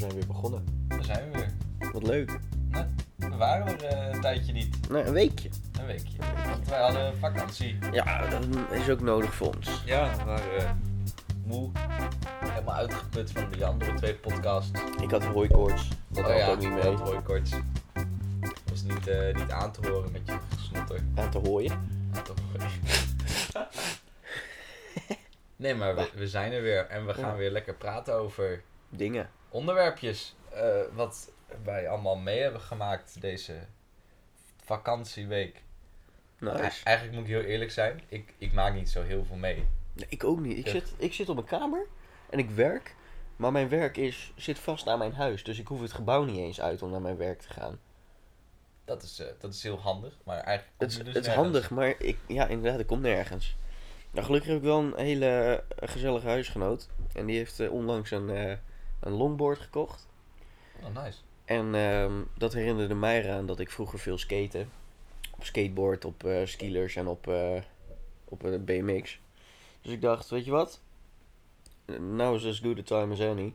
zijn weer begonnen. Daar zijn we weer. Wat leuk. Nou, we waren er eh, een tijdje niet. Nou, een weekje. Een weekje. Want wij hadden vakantie. Ja, dat is ook nodig voor ons. Ja, we waren eh, moe. Helemaal uitgeput van die andere twee podcasts. Ik had hooikoorts. Dat Oh had ja, ook niet mee. Dat hooikoorts. Was niet, eh, niet aan te horen met je gesnotter. Aan te hooien. Aan te horen. nee, maar we, we zijn er weer. En we gaan Ja. weer lekker praten over Dingen. Onderwerpjes. eh, wat wij allemaal mee hebben gemaakt deze vakantieweek. Nice. Eigenlijk moet ik heel eerlijk zijn, ik, ik maak niet zo heel veel mee. Nee, ik ook niet. Ik zit, ik zit op mijn kamer en ik werk. Maar mijn werk is, zit vast aan mijn huis. Dus ik hoef het gebouw niet eens uit om naar mijn werk te gaan. Dat is, eh, dat is heel handig, maar eigenlijk Het, dus het is handig, maar ik, ja, inderdaad, ik kom nergens. Nou, gelukkig heb ik wel een hele eh, gezellige huisgenoot. En die heeft onlangs een, een longboard gekocht. Oh, nice. En ehm, dat herinnerde mij eraan dat ik vroeger veel skaten. Op skateboard, op eh skilers en op, eh, op een BMX. Dus ik dacht, weet je wat? Now is as good a time as any.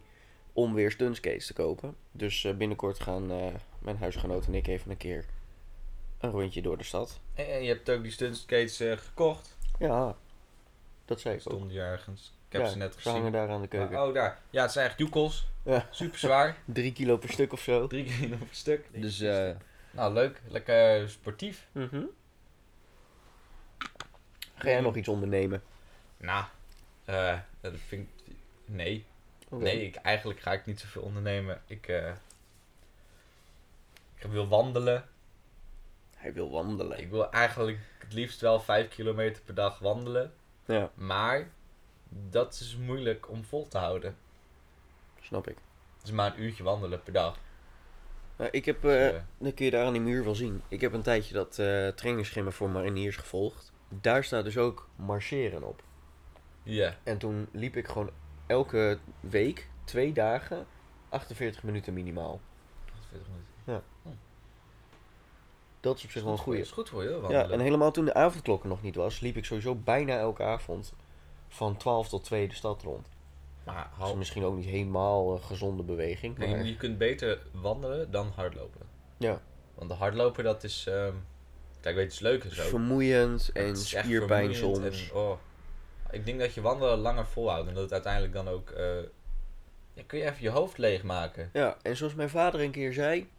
Om weer stuntskates te kopen. Dus eh, binnenkort gaan eh, mijn huisgenoot en ik even een keer een rondje door de stad. En, en je hebt ook die stuntskates eh gekocht. Ja, dat zei ik ook. Stond hier ergens. Ik heb Ja, ze net Ze gezien. hangen daar aan de keuken. Oh, daar. Ja, het zijn eigenlijk joekels. Ja. Super zwaar. Drie kilo per stuk of zo. Drie op een stuk. Dus eh. Nou, leuk. Lekker sportief. mhm. Ga jij nog iets ondernemen? Nou, eh, dat vind ik... Nee. Nee, ik, eigenlijk ga ik niet zoveel ondernemen. Ik, eh, ik wil wandelen. Hij wil wandelen. Ik wil eigenlijk het liefst wel 5 kilometer per dag wandelen. Ja, Maar dat is moeilijk om vol te houden. snap ik. Het is maar een uurtje wandelen per dag. Nou, ik heb, Dus, eh, eh, dat kun je daar aan die muur wel zien. Ik heb een tijdje dat eh trainingsschema voor mariniers gevolgd. Daar staat dus ook marcheren op. Ja. En toen liep ik gewoon elke week, twee dagen, 48 minuten minimaal. 48 minuten. Dat is op zich wel een goeie. is goed voor je, hoor, Ja, wandelen. en helemaal toen de avondklok er nog niet was, liep ik sowieso bijna elke avond van 12 tot 2 de stad rond. Maar Dat is hou, misschien ook niet helemaal een gezonde beweging. nee, Maar... je kunt beter wandelen dan hardlopen. Ja, Want de hardlopen, dat is... ehm kijk, weet je, het is leuk en zo. vermoeiend en Het is echt spierpijn soms. en, oh. Ik denk dat je wandelen langer volhoudt. En dat het uiteindelijk dan ook... eh, ja, kun je even je hoofd leegmaken. Ja, en zoals mijn vader een keer zei,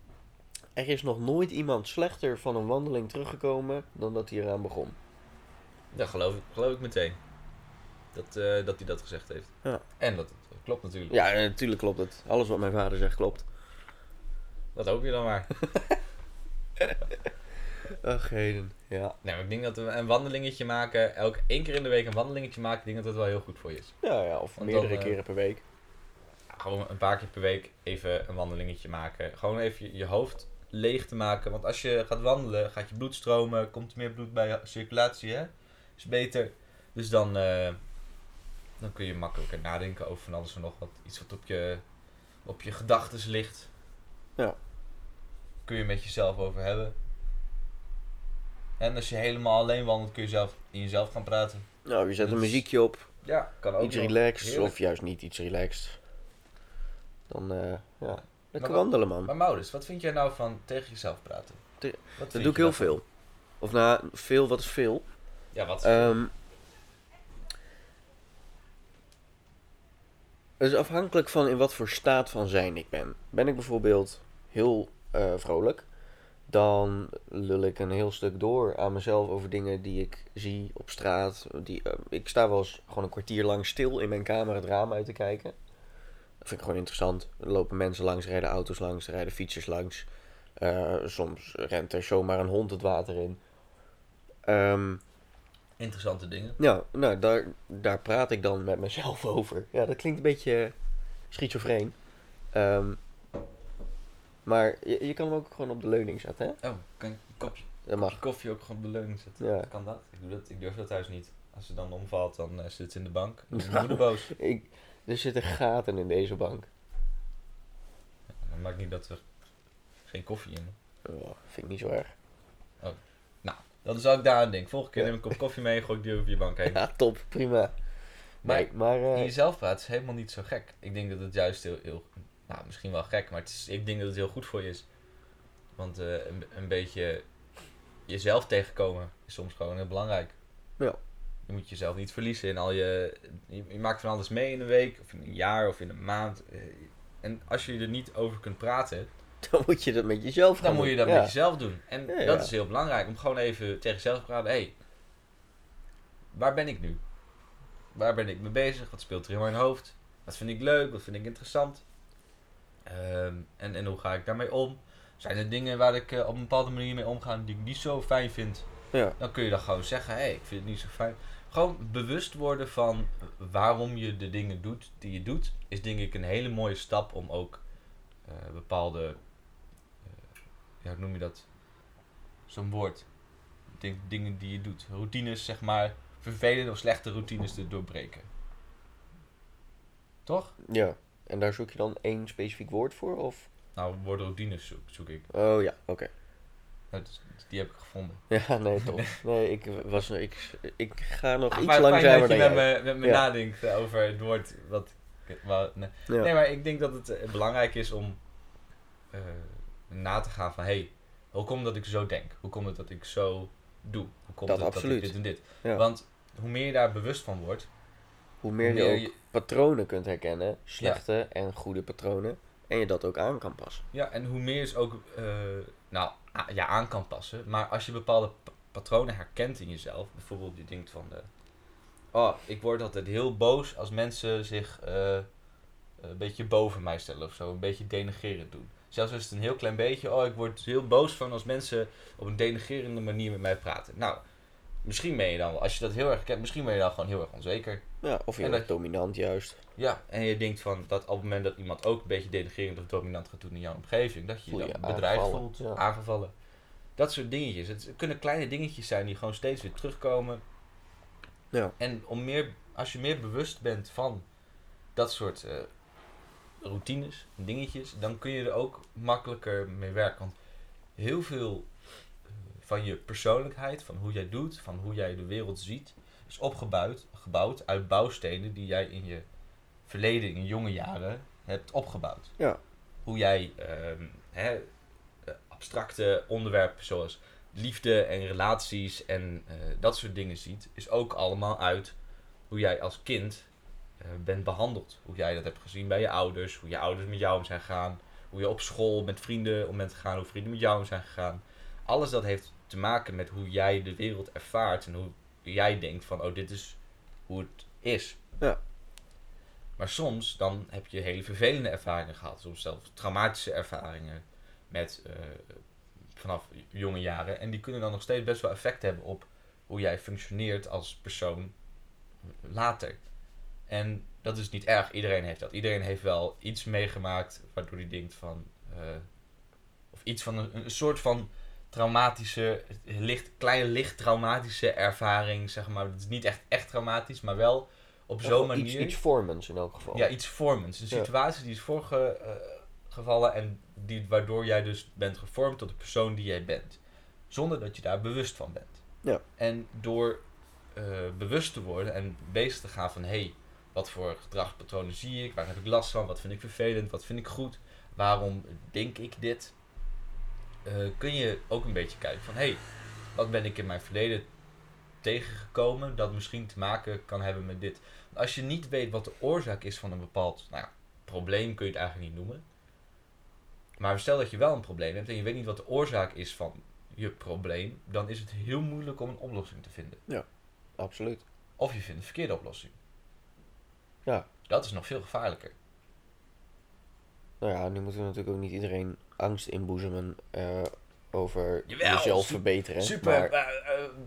er is nog nooit iemand slechter van een wandeling teruggekomen dan dat hij eraan begon. Ja, geloof, ik- geloof ik meteen. Dat, eh, dat hij dat gezegd heeft. Ja. En dat het klopt natuurlijk. Ja, natuurlijk klopt het. Alles wat mijn vader zegt klopt. Dat hoop je dan maar. Ach, heden. Ja. nee, maar ik denk dat we een wandelingetje maken, elke één keer in de week een wandelingetje maken, ik denk dat dat wel heel goed voor je is. Ja, ja, of Want meerdere dan, eh, keren per week. Gewoon een paar keer per week even een wandelingetje maken. Gewoon even je, hoofd leeg te maken. Want als je gaat wandelen, gaat je bloed stromen, komt er meer bloed bij circulatie, hè? Is beter. Dus dan, eh, dan kun je makkelijker nadenken over van alles en nog wat. Iets wat op je, op je gedachten ligt. Ja. Kun je met jezelf over hebben. En als je helemaal alleen wandelt, kun je zelf in jezelf gaan praten. Nou, je zet een muziekje op, Ja, kan ook. iets relaxed, Heerlijk. of juist niet iets relaxed. Dan, eh, ja, lekker wat- wandelen, man. Maar Maurits, wat vind jij nou van tegen jezelf praten? Te- Dat doe ik heel veel. Of nou, veel, wat is veel? Ja, wat? Ehm het is afhankelijk van in wat voor staat van zijn ik ben. Ben ik bijvoorbeeld heel eh, vrolijk, dan lul ik een heel stuk door aan mezelf over dingen die ik zie op straat. Die, eh, ik sta wel eens gewoon een kwartier lang stil in mijn kamer het raam uit te kijken. Dat vind ik gewoon interessant. Er lopen mensen langs, rijden auto's langs, rijden fietsers langs. Eh, soms rent er zomaar een hond het water in. Ehm Interessante dingen. ja, nou, daar, daar praat ik dan met mezelf over. Ja, dat klinkt een beetje schizofreen. Ehm, maar je, je kan hem ook gewoon op de leuning zetten, hè? Oh, kan ik een kopje Dat mag. koffie ook gewoon op de leuning zetten? Ja. Kan dat? Ik, doe dat? ik durf dat thuis niet. Als ze dan omvalt, dan eh, zit ze in de bank. Dan is moeder boos. Ik, er zitten gaten in deze bank. Dat maakt niet dat er geen koffie in. Oh, vind ik niet zo erg. Dan zou ik daar aan denken. Volgende keer neem ik een kop koffie mee en gooi ik die over je bank heen. Ja, top, prima. Maar Nee, maar eh, in jezelf praten is helemaal niet zo gek. Ik denk dat het juist heel, heel nou, misschien wel gek, maar het is, ik denk dat het heel goed voor je is. Want eh, een, een beetje jezelf tegenkomen is soms gewoon heel belangrijk. Ja. Je moet jezelf niet verliezen in al je, je... Je maakt van alles mee in een week, of in een jaar, of in een maand. Eh, En als je er niet over kunt praten, Dan moet je dat met jezelf gaan dan moet je dat met jezelf doen. En Ja, dat is heel belangrijk, om gewoon even tegen jezelf te praten. Hé, hey, waar ben ik nu? Waar ben ik mee bezig? Wat speelt er in mijn hoofd? Wat vind ik leuk? Wat vind ik interessant? Ehm, en, en hoe ga ik daarmee om? Zijn er dingen waar ik eh, op een bepaalde manier mee omga die ik niet zo fijn vind? Ja. Dan kun je dan gewoon zeggen, hé, hey, ik vind het niet zo fijn. Gewoon bewust worden van waarom je de dingen doet die je doet, is denk ik een hele mooie stap om ook eh, bepaalde, ja, hoe noem je dat? Zo'n woord. Ding- dingen die je doet. Routines, zeg maar, vervelende of slechte routines te doorbreken. Toch? ja. En daar zoek je dan één specifiek woord voor? Of? Nou, woord routines zoek, zoek ik. Oh ja, oké. Dat is- die heb ik gevonden. Ja, nee, tof. Nee, ik, was, ik, ik ga nog iets langzamer fijn dan dat je met me, met me Ja. nadenkt eh, over het woord wat... nee. Ja. nee, maar ik denk dat het eh, belangrijk is om eh, na te gaan van... Hé, hey, hoe komt het dat ik zo denk? Hoe komt het dat ik zo doe? Hoe komt Dat het absoluut. dat ik dit en dit? Ja. Want hoe meer je daar bewust van wordt... Hoe meer hoe je meer ook je- patronen kunt herkennen, slechte en goede patronen, en je dat ook aan kan passen. Ja, en hoe meer je ook eh, nou, ja, aan kan passen. Maar als je bepaalde patronen herkent in jezelf, bijvoorbeeld je denkt van de. Oh, ik word altijd heel boos als mensen zich eh, een beetje boven mij stellen of zo, een beetje denigerend doen. Zelfs is het een heel klein beetje, oh, ik word heel boos van als mensen op een denigerende manier met mij praten. Nou, misschien ben je dan, wel- als je dat heel erg kent, misschien ben je dan gewoon heel erg onzeker. Ja, of wordt dat- dominant juist. Ja, en je denkt van dat op het moment dat iemand ook een beetje denigerend of dominant gaat doen in jouw omgeving, dat je je je dan bedreigd voelt, ja. aangevallen. Dat soort dingetjes. Het kunnen kleine dingetjes zijn die gewoon steeds weer terugkomen. Ja. En om meer, als je meer bewust bent van dat soort eh, routines, dingetjes, dan kun je er ook makkelijker mee werken. Want heel veel eh, van je persoonlijkheid, van hoe jij doet, van hoe jij de wereld ziet, is opgebouwd gebouwd uit bouwstenen die jij in je verleden, in je jonge jaren, hebt opgebouwd. Ja. Hoe jij ehm, eh, abstracte onderwerpen zoals liefde en relaties en eh, dat soort dingen ziet, is ook allemaal uit hoe jij als kind bent behandeld. Hoe jij dat hebt gezien bij je ouders, hoe je ouders met jou om zijn gegaan, hoe je op school met vrienden om bent gegaan, hoe vrienden met jou om zijn gegaan. Alles dat heeft te maken met hoe jij de wereld ervaart en hoe jij denkt van, oh, dit is hoe het is. Ja. Maar soms dan heb je hele vervelende ervaringen gehad, soms zelfs traumatische ervaringen met eh, vanaf jonge jaren. En die kunnen dan nog steeds best wel effect hebben op hoe jij functioneert als persoon later. En dat is niet erg, iedereen heeft dat. Iedereen heeft wel iets meegemaakt waardoor hij denkt van. eh, of iets van een, een soort van traumatische, licht, kleine licht traumatische ervaring, zeg maar. Het is niet echt, echt traumatisch, maar wel op zo'n manier. Iets, iets vormends in elk geval. Ja, iets vormends. Een Ja. situatie die is voorgevallen en die, waardoor jij dus bent gevormd tot de persoon die jij bent. Zonder dat je daar bewust van bent. Ja. En door eh, bewust te worden en bezig te gaan van... hé, hey, wat voor gedragspatronen zie ik? Waar heb ik last van? Wat vind ik vervelend? Wat vind ik goed? Waarom denk ik dit? Eh, kun je ook een beetje kijken van... hé, hey, wat ben ik in mijn verleden tegengekomen dat misschien te maken kan hebben met dit. Als je niet weet wat de oorzaak is van een bepaald nou ja, probleem, kun je het eigenlijk niet noemen. Maar stel dat je wel een probleem hebt en je weet niet wat de oorzaak is van je probleem, dan is het heel moeilijk om een oplossing te vinden. Absoluut. Of je vindt een verkeerde oplossing. Ja. Dat is nog veel gevaarlijker. Nou ja, nu moeten we natuurlijk ook niet iedereen angst inboezemen eh, over Jawel, jezelf verbeteren. Super Maar,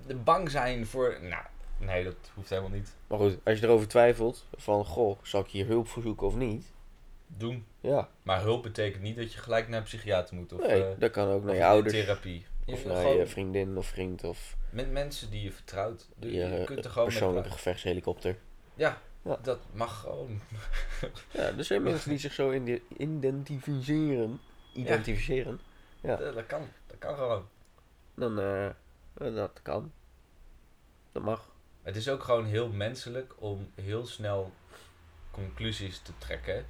eh, bang zijn voor. Nou, nee, dat hoeft helemaal niet. maar goed, als je erover twijfelt, van goh, zal ik hier hulp verzoeken of niet? Doen. Ja, Maar hulp betekent niet dat je gelijk naar een psychiater moet. Of, nee, eh, dat kan ook naar je ouders. therapie. Of naar gewoon je vriendin of vriend of Met mensen die je vertrouwt. Je, je je kunt er gewoon persoonlijke gevechtshelikopter. Ja, Ja. dat mag gewoon. Ja, er zijn mensen die zich zo indi- identificeren. Identificeren. Ja. Dat, dat kan. Dat kan gewoon. Dan, eh, eh, dat kan. Dat mag. Het is ook gewoon heel menselijk om heel snel conclusies te trekken.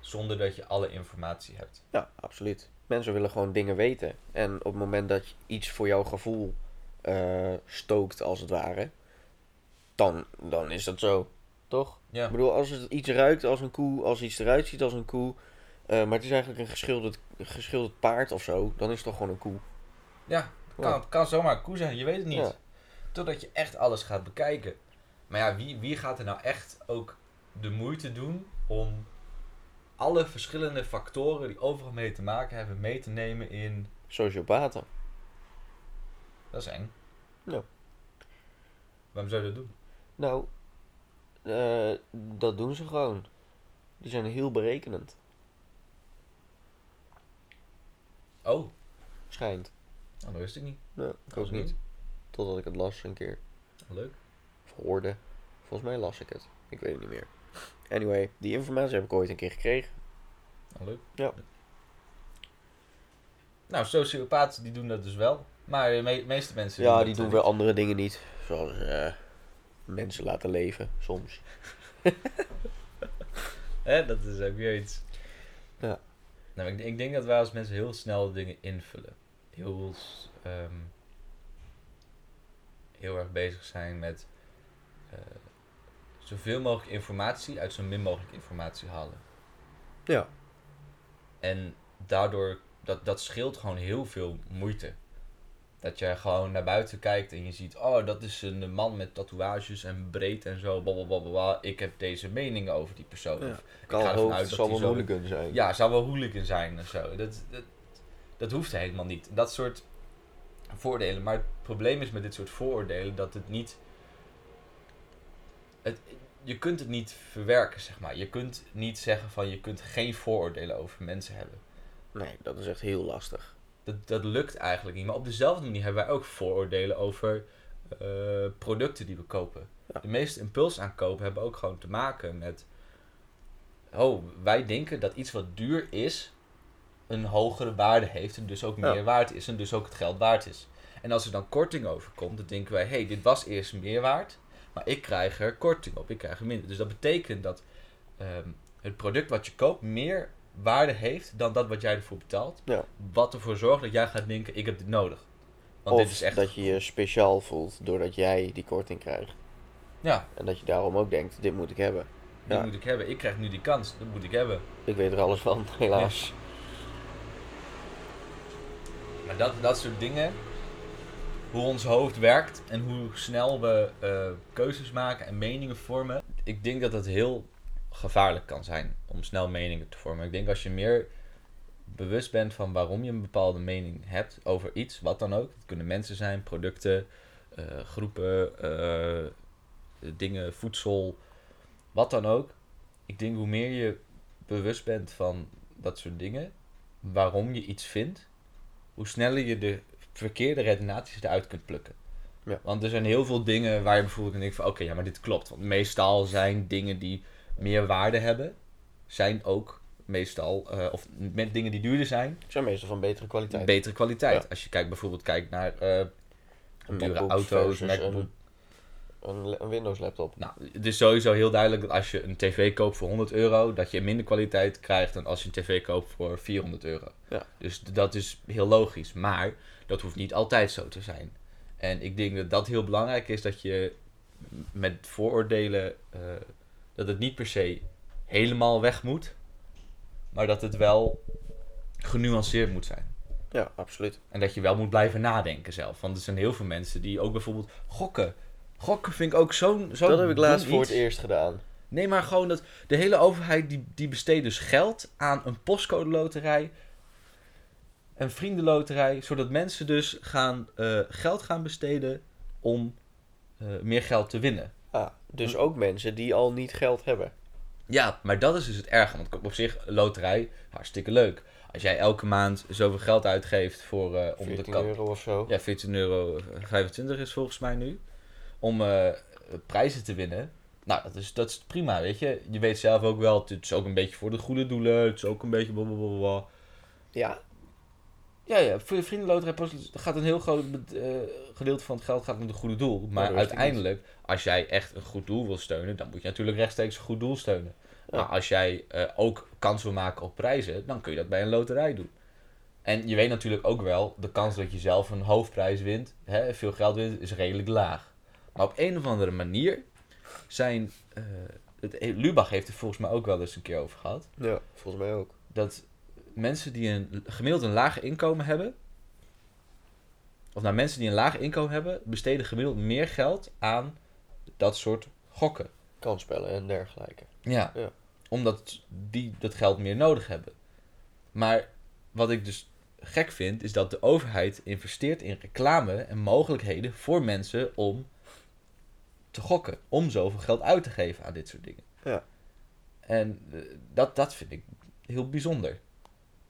zonder dat je alle informatie hebt. Ja, absoluut. Mensen willen gewoon dingen weten. En op het moment dat je iets voor jouw gevoel eh, stookt, als het ware, dan, dan is dat zo. Toch? Ja. Ik bedoel, als het iets ruikt als een koe, als iets eruit ziet als een koe, eh, maar het is eigenlijk een geschilderd, geschilderd paard of zo, dan is het toch gewoon een koe. Ja, kan, Ja. kan zomaar een koe zijn, je weet het niet. Ja. Totdat je echt alles gaat bekijken. Maar ja, wie, wie gaat er nou echt ook de moeite doen om alle verschillende factoren die overal mee te maken hebben, mee te nemen in. Sociopaten. Dat is eng. Ja. Waarom zou je dat doen? Nou, eh, dat doen ze gewoon. Die zijn heel berekenend, Oh, schijnt. nou, dat wist ik niet. Nee, ik ook niet. Totdat ik het las een keer. Leuk. Of hoorde. Volgens mij las ik het. Ik weet het niet meer. Anyway, die informatie heb ik ooit een keer gekregen. Nou, leuk. Ja. Nou, sociopaten die doen dat dus wel. Maar de me- meeste mensen. Ja, die doen wel andere dingen niet. Zoals eh, mensen laten leven, soms. Hè, dat is ook weer iets. Ja. Nou, ik, ik denk dat wij als mensen heel snel dingen invullen. Heel, ehm, heel erg bezig zijn met eh, zoveel mogelijk informatie uit zo min mogelijk informatie halen. Ja. En daardoor, dat, dat scheelt gewoon heel veel moeite. Dat je gewoon naar buiten kijkt en je ziet, oh, dat is een man met tatoeages en breed en zo, blablabla. Ik heb deze meningen over die persoon. Ja. Of ik ga ervan uit dat hij wel kunnen zijn. Ja, zou wel hooligan zijn of zo. Dat, dat, dat hoeft helemaal niet. Dat soort voordelen. Maar het probleem is met dit soort vooroordelen dat het niet. Het, je kunt het niet verwerken, zeg maar. Je kunt niet zeggen van je kunt geen vooroordelen over mensen hebben. Nee, dat is echt heel lastig. Dat, dat lukt eigenlijk niet. Maar op dezelfde manier hebben wij ook vooroordelen over eh, producten die we kopen. Ja. De meeste impulsaankopen hebben ook gewoon te maken met... Oh, wij denken dat iets wat duur is, een hogere waarde heeft en dus ook Ja. meer waard is en dus ook het geld waard is. En als er dan korting over komt, dan denken wij, hé, hey, dit was eerst meer waard, maar ik krijg er korting op, ik krijg er minder. Dus dat betekent dat ehm, het product wat je koopt meer waarde heeft dan dat wat jij ervoor betaalt. Ja. Wat ervoor zorgt dat jij gaat denken, ik heb dit nodig. Want of dit is echt... dat je je speciaal voelt doordat jij die korting krijgt. Ja, En dat je daarom ook denkt, dit moet ik hebben. dit Ja. moet ik hebben. Ik krijg nu die kans, dat moet ik hebben. Ik weet er alles van, helaas. Maar dat, dat soort dingen, hoe ons hoofd werkt en hoe snel we eh, keuzes maken en meningen vormen. Ik denk dat het heel gevaarlijk kan zijn om snel meningen te vormen. Ik denk als je meer bewust bent van waarom je een bepaalde mening hebt over iets, wat dan ook. Het kunnen mensen zijn, producten, eh, groepen, eh, dingen, voedsel, wat dan ook. Ik denk hoe meer je bewust bent van dat soort dingen, waarom je iets vindt, hoe sneller je de verkeerde redenaties eruit kunt plukken. Ja. Want er zijn heel veel dingen waar je bijvoorbeeld denken van oké, ja, maar dit klopt. Want meestal zijn dingen die meer waarde hebben, zijn ook meestal, eh, of met dingen die duurder zijn, zijn meestal van betere kwaliteit. betere kwaliteit. Ja. Als je kijkt bijvoorbeeld kijkt naar Een dure auto's, MacBook. Een, Windows laptop. Nou, het is sowieso heel duidelijk dat als je een tv koopt voor 100 euro, dat je minder kwaliteit krijgt dan als je een tv koopt voor 400 euro. Ja. Dus dat is heel logisch. Maar dat hoeft niet altijd zo te zijn. En ik denk dat dat heel belangrijk is dat je met vooroordelen, eh, dat het niet per se helemaal weg moet, maar dat het wel genuanceerd moet zijn. Ja, absoluut. En dat je wel moet blijven nadenken zelf. Want er zijn heel veel mensen die ook bijvoorbeeld gokken. Gokken vind ik ook zo'n zo dat heb ik laatst voor het eerst gedaan. Nee, maar gewoon dat de hele overheid die, die besteedt dus geld aan een postcode loterij. Een vriendenloterij. Zodat mensen dus gaan, eh, geld gaan besteden om eh, meer geld te winnen. Ah, dus Hm. ook mensen die al niet geld hebben. Ja, maar dat is dus het erge. Want op zich, loterij, hartstikke leuk. Als jij elke maand zoveel geld uitgeeft voor... eh om de 14 kap- euro of zo. Ja, 14 euro 25 is volgens mij nu. Om eh, prijzen te winnen. Nou, dat is, dat is prima, weet je. Je weet zelf ook wel, het is ook een beetje voor de goede doelen. Het is ook een beetje blablabla. Ja, Ja, ja, voor je vriendenloterij gaat een heel groot eh, gedeelte van het geld gaat naar een goede doel. Maar uiteindelijk, als jij echt een goed doel wil steunen, dan moet je natuurlijk rechtstreeks een goed doel steunen. Ja. Maar als jij eh, ook kans wil maken op prijzen, dan kun je dat bij een loterij doen. En je weet natuurlijk ook wel, de kans dat je zelf een hoofdprijs wint, hè, veel geld wint, is redelijk laag. Maar op een of andere manier zijn. eh, het, Lubach heeft er volgens mij ook wel eens een keer over gehad. Ja, volgens mij ook. Dat mensen die een gemiddeld een laag inkomen hebben. Of nou, mensen die een laag inkomen hebben, besteden gemiddeld meer geld aan dat soort gokken. Kansspellen en dergelijke. Ja. Ja. Omdat die dat geld meer nodig hebben. Maar wat ik dus gek vind, is dat de overheid investeert in reclame en mogelijkheden voor mensen om te gokken. Om zoveel geld uit te geven aan dit soort dingen. Ja. En eh, dat, dat vind ik heel bijzonder.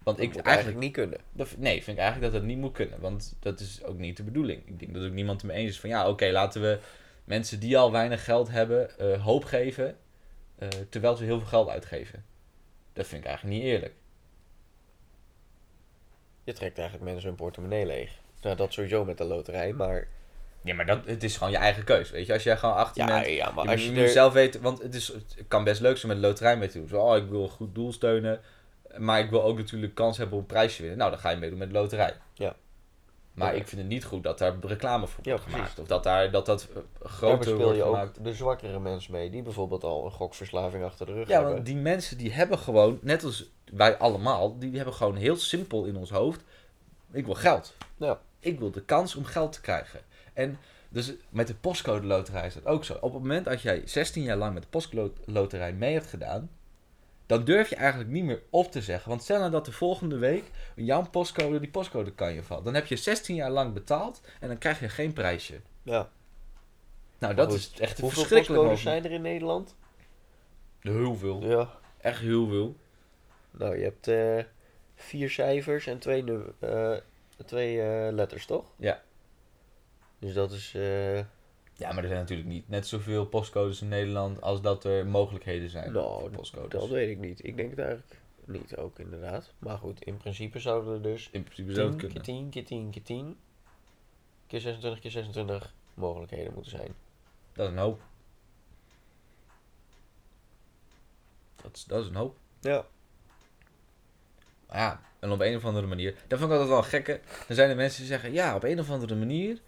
Want Dat ik moet eigenlijk... eigenlijk niet kunnen. Dat, v- nee, vind ik eigenlijk dat dat niet moet kunnen. Want dat is ook niet de bedoeling. Ik denk dat ook niemand het mee eens is van ja, oké, laten we mensen die al weinig geld hebben eh, hoop geven. eh, terwijl ze heel veel geld uitgeven. Dat vind ik eigenlijk niet eerlijk. Je trekt eigenlijk mensen hun portemonnee leeg. Nou, dat sowieso met de loterij, maar... Ja, maar dat, het is gewoon je eigen keus. Weet je, als jij gewoon 18 Ja, bent. ja maar je als je moet er... zelf weten, want het, is, het kan best leuk zijn met de loterij mee te doen. Zo, oh, ik wil een goed doel steunen. Maar ik wil ook natuurlijk kans hebben op een prijsje winnen. Nou, dan ga je meedoen met de loterij. Ja. Maar Ja. ik vind het niet goed dat daar reclame voor Ja, wordt precies. gemaakt. Of dat daar, dat, dat groter speel wordt je gemaakt. ook de zwakkere mensen mee, die bijvoorbeeld al een gokverslaving achter de rug Ja, hebben. want die mensen die hebben gewoon, net als wij allemaal, die hebben gewoon heel simpel in ons hoofd. Ik wil geld. Ja. Ik wil de kans om geld te krijgen. En dus met de postcode loterij is dat ook zo. Op het moment dat jij 16 jaar lang met de postcode loterij mee hebt gedaan, dan durf je eigenlijk niet meer op te zeggen. Want stel nou dat de volgende week jouw postcode, die postcode kan je valt. Dan heb je 16 jaar lang betaald en dan krijg je geen prijsje. Ja. Nou, dat is echt Hoeveel verschrikkelijk moment. zijn er in Nederland? Heel veel. Ja. Echt heel veel. Nou, je hebt eh, vier cijfers en twee, eh, twee eh, letters, toch? Ja. Dus dat is... Ja, maar er zijn natuurlijk niet net zoveel postcodes in Nederland als dat er mogelijkheden zijn nou, voor postcodes. dat weet ik niet. Ik denk het eigenlijk niet ook, inderdaad. Maar goed, in principe zouden er dus In principe zou 10 het keer kunnen. 10 keer 10 keer 10 keer 26 keer 26 mogelijkheden moeten zijn. Dat is een hoop. Dat is, dat is een hoop. Ja. Maar ja, en op een of andere manier. Dat vond ik altijd wel gekke. Dan zijn er mensen die zeggen, ja, op een of andere manier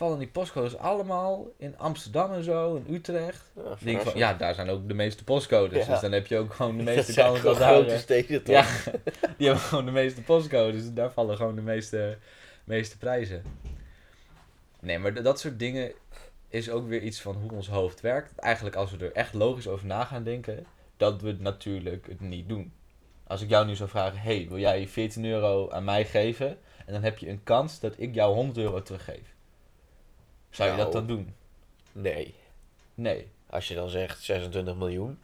vallen die postcodes allemaal in Amsterdam en zo, in Utrecht. Ja, denk van, ja, daar zijn ook de meeste postcodes. Ja. Dus dan heb je ook gewoon de Dat meeste zijn kans dat grote eh, steden toch? Ja, die hebben gewoon de meeste postcodes. Dus daar vallen gewoon de meeste, meeste prijzen. Nee, maar dat soort dingen is ook weer iets van hoe ons hoofd werkt. Eigenlijk als we er echt logisch over na gaan denken, dat we het natuurlijk het niet doen. Als ik jou nu zou vragen, hey, wil jij 14 euro aan mij geven? En dan heb je een kans dat ik jou 100 euro teruggeef. Zou je dat Nou. dan doen? Nee. Nee. Als je dan zegt 26 miljoen,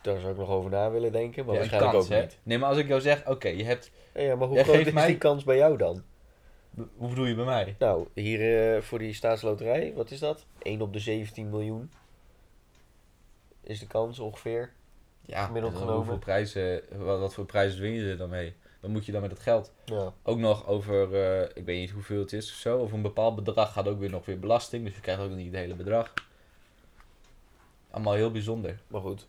daar zou ik nog over na willen denken, maar Ja, een waarschijnlijk kans, ook hè? niet. Nee, maar als ik jou zeg, oké, je hebt... Ja, maar hoe Jij groot geeft is mij- die kans bij jou dan? Hoe bedoel je bij mij? Nou, hier eh, voor die staatsloterij, wat is dat? 1 op de 17 miljoen is de kans ongeveer. Ja, Gemiddeld en genomen. hoeveel prijzen, wat, wat voor prijzen win je er dan mee? Wat moet je dan met het geld? Ja. Ook nog over, eh, ik weet niet hoeveel het is of zo, over een bepaald bedrag gaat ook weer nog weer belasting, dus je krijgt ook niet het hele bedrag. Allemaal heel bijzonder. Maar goed,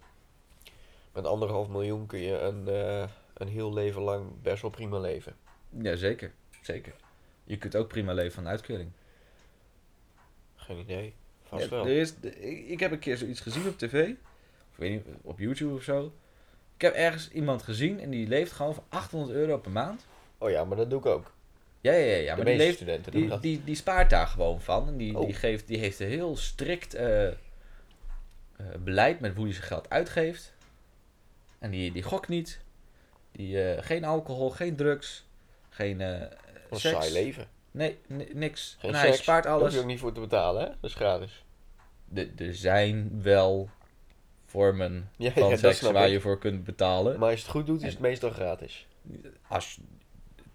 met anderhalf miljoen kun je een, eh, een heel leven lang best wel prima leven. Ja, zeker. Zeker. Je kunt ook prima leven van uitkering. Geen idee. Vast Ja, wel. er is, ik, heb een keer zoiets gezien op tv, of weet niet, op YouTube of zo. Ik heb ergens iemand gezien en die leeft gewoon voor 800 euro per maand. Oh ja, maar dat doe ik ook. Ja, ja, ja. ja maar die leeft, studenten doen Die, dat. die, die spaart daar gewoon van. En die, Oh. die, geeft, die heeft een heel strikt eh, eh, beleid met hoe hij zijn geld uitgeeft. En die, die gokt niet. Die, eh, geen alcohol, geen drugs, geen eh Een seks. saai leven. Nee, ni- niks. Geen en hij seks. spaart Daar hoef alles. je ook niet voor te betalen, hè? Dat is gratis. De- Er zijn wel vormen Ja, van ja, seks waar ik. je voor kunt betalen. Maar als je het goed doet, is het meestal gratis. Als,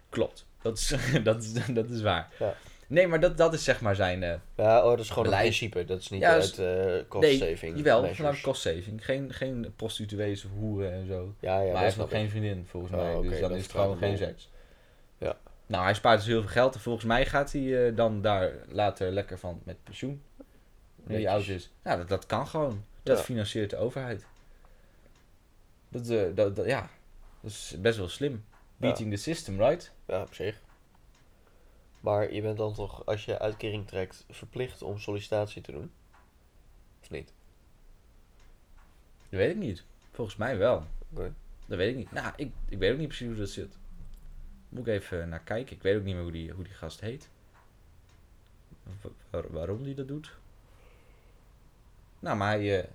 klopt. Dat is, dat is, dat is waar. Ja. Nee, maar dat, dat is zeg maar zijn... eh, Ja, oh, dat is gewoon Beleid. een principe. Dat is niet uit eh cost nee. Jawel, vanuit cost saving. Geen, geen prostituees of hoeren en zo. Ja, ja, maar hij heeft nog geen vriendin, volgens Oh, mij. dus dan is het gewoon geen seks. Ja. Nou, hij spaart dus heel veel geld. En volgens mij gaat hij eh, dan daar later lekker van met pensioen. Wanneer hij oud is. Nou, dat, dat kan gewoon. Dat Ja. financiert de overheid. Dat, eh, dat, dat- ja, dat is best wel slim. Beating the system, right? Ja, op zich. Maar je bent dan toch, als je uitkering trekt, verplicht om sollicitatie te doen? Of niet? Dat weet ik niet. Volgens mij wel. Oké. Dat weet ik niet. Nou, ik, ik weet ook niet precies hoe dat zit. Moet ik even naar kijken. Ik weet ook niet meer hoe die, hoe die gast heet. Wa- waar- waarom die dat doet. Nou, maar hij eh,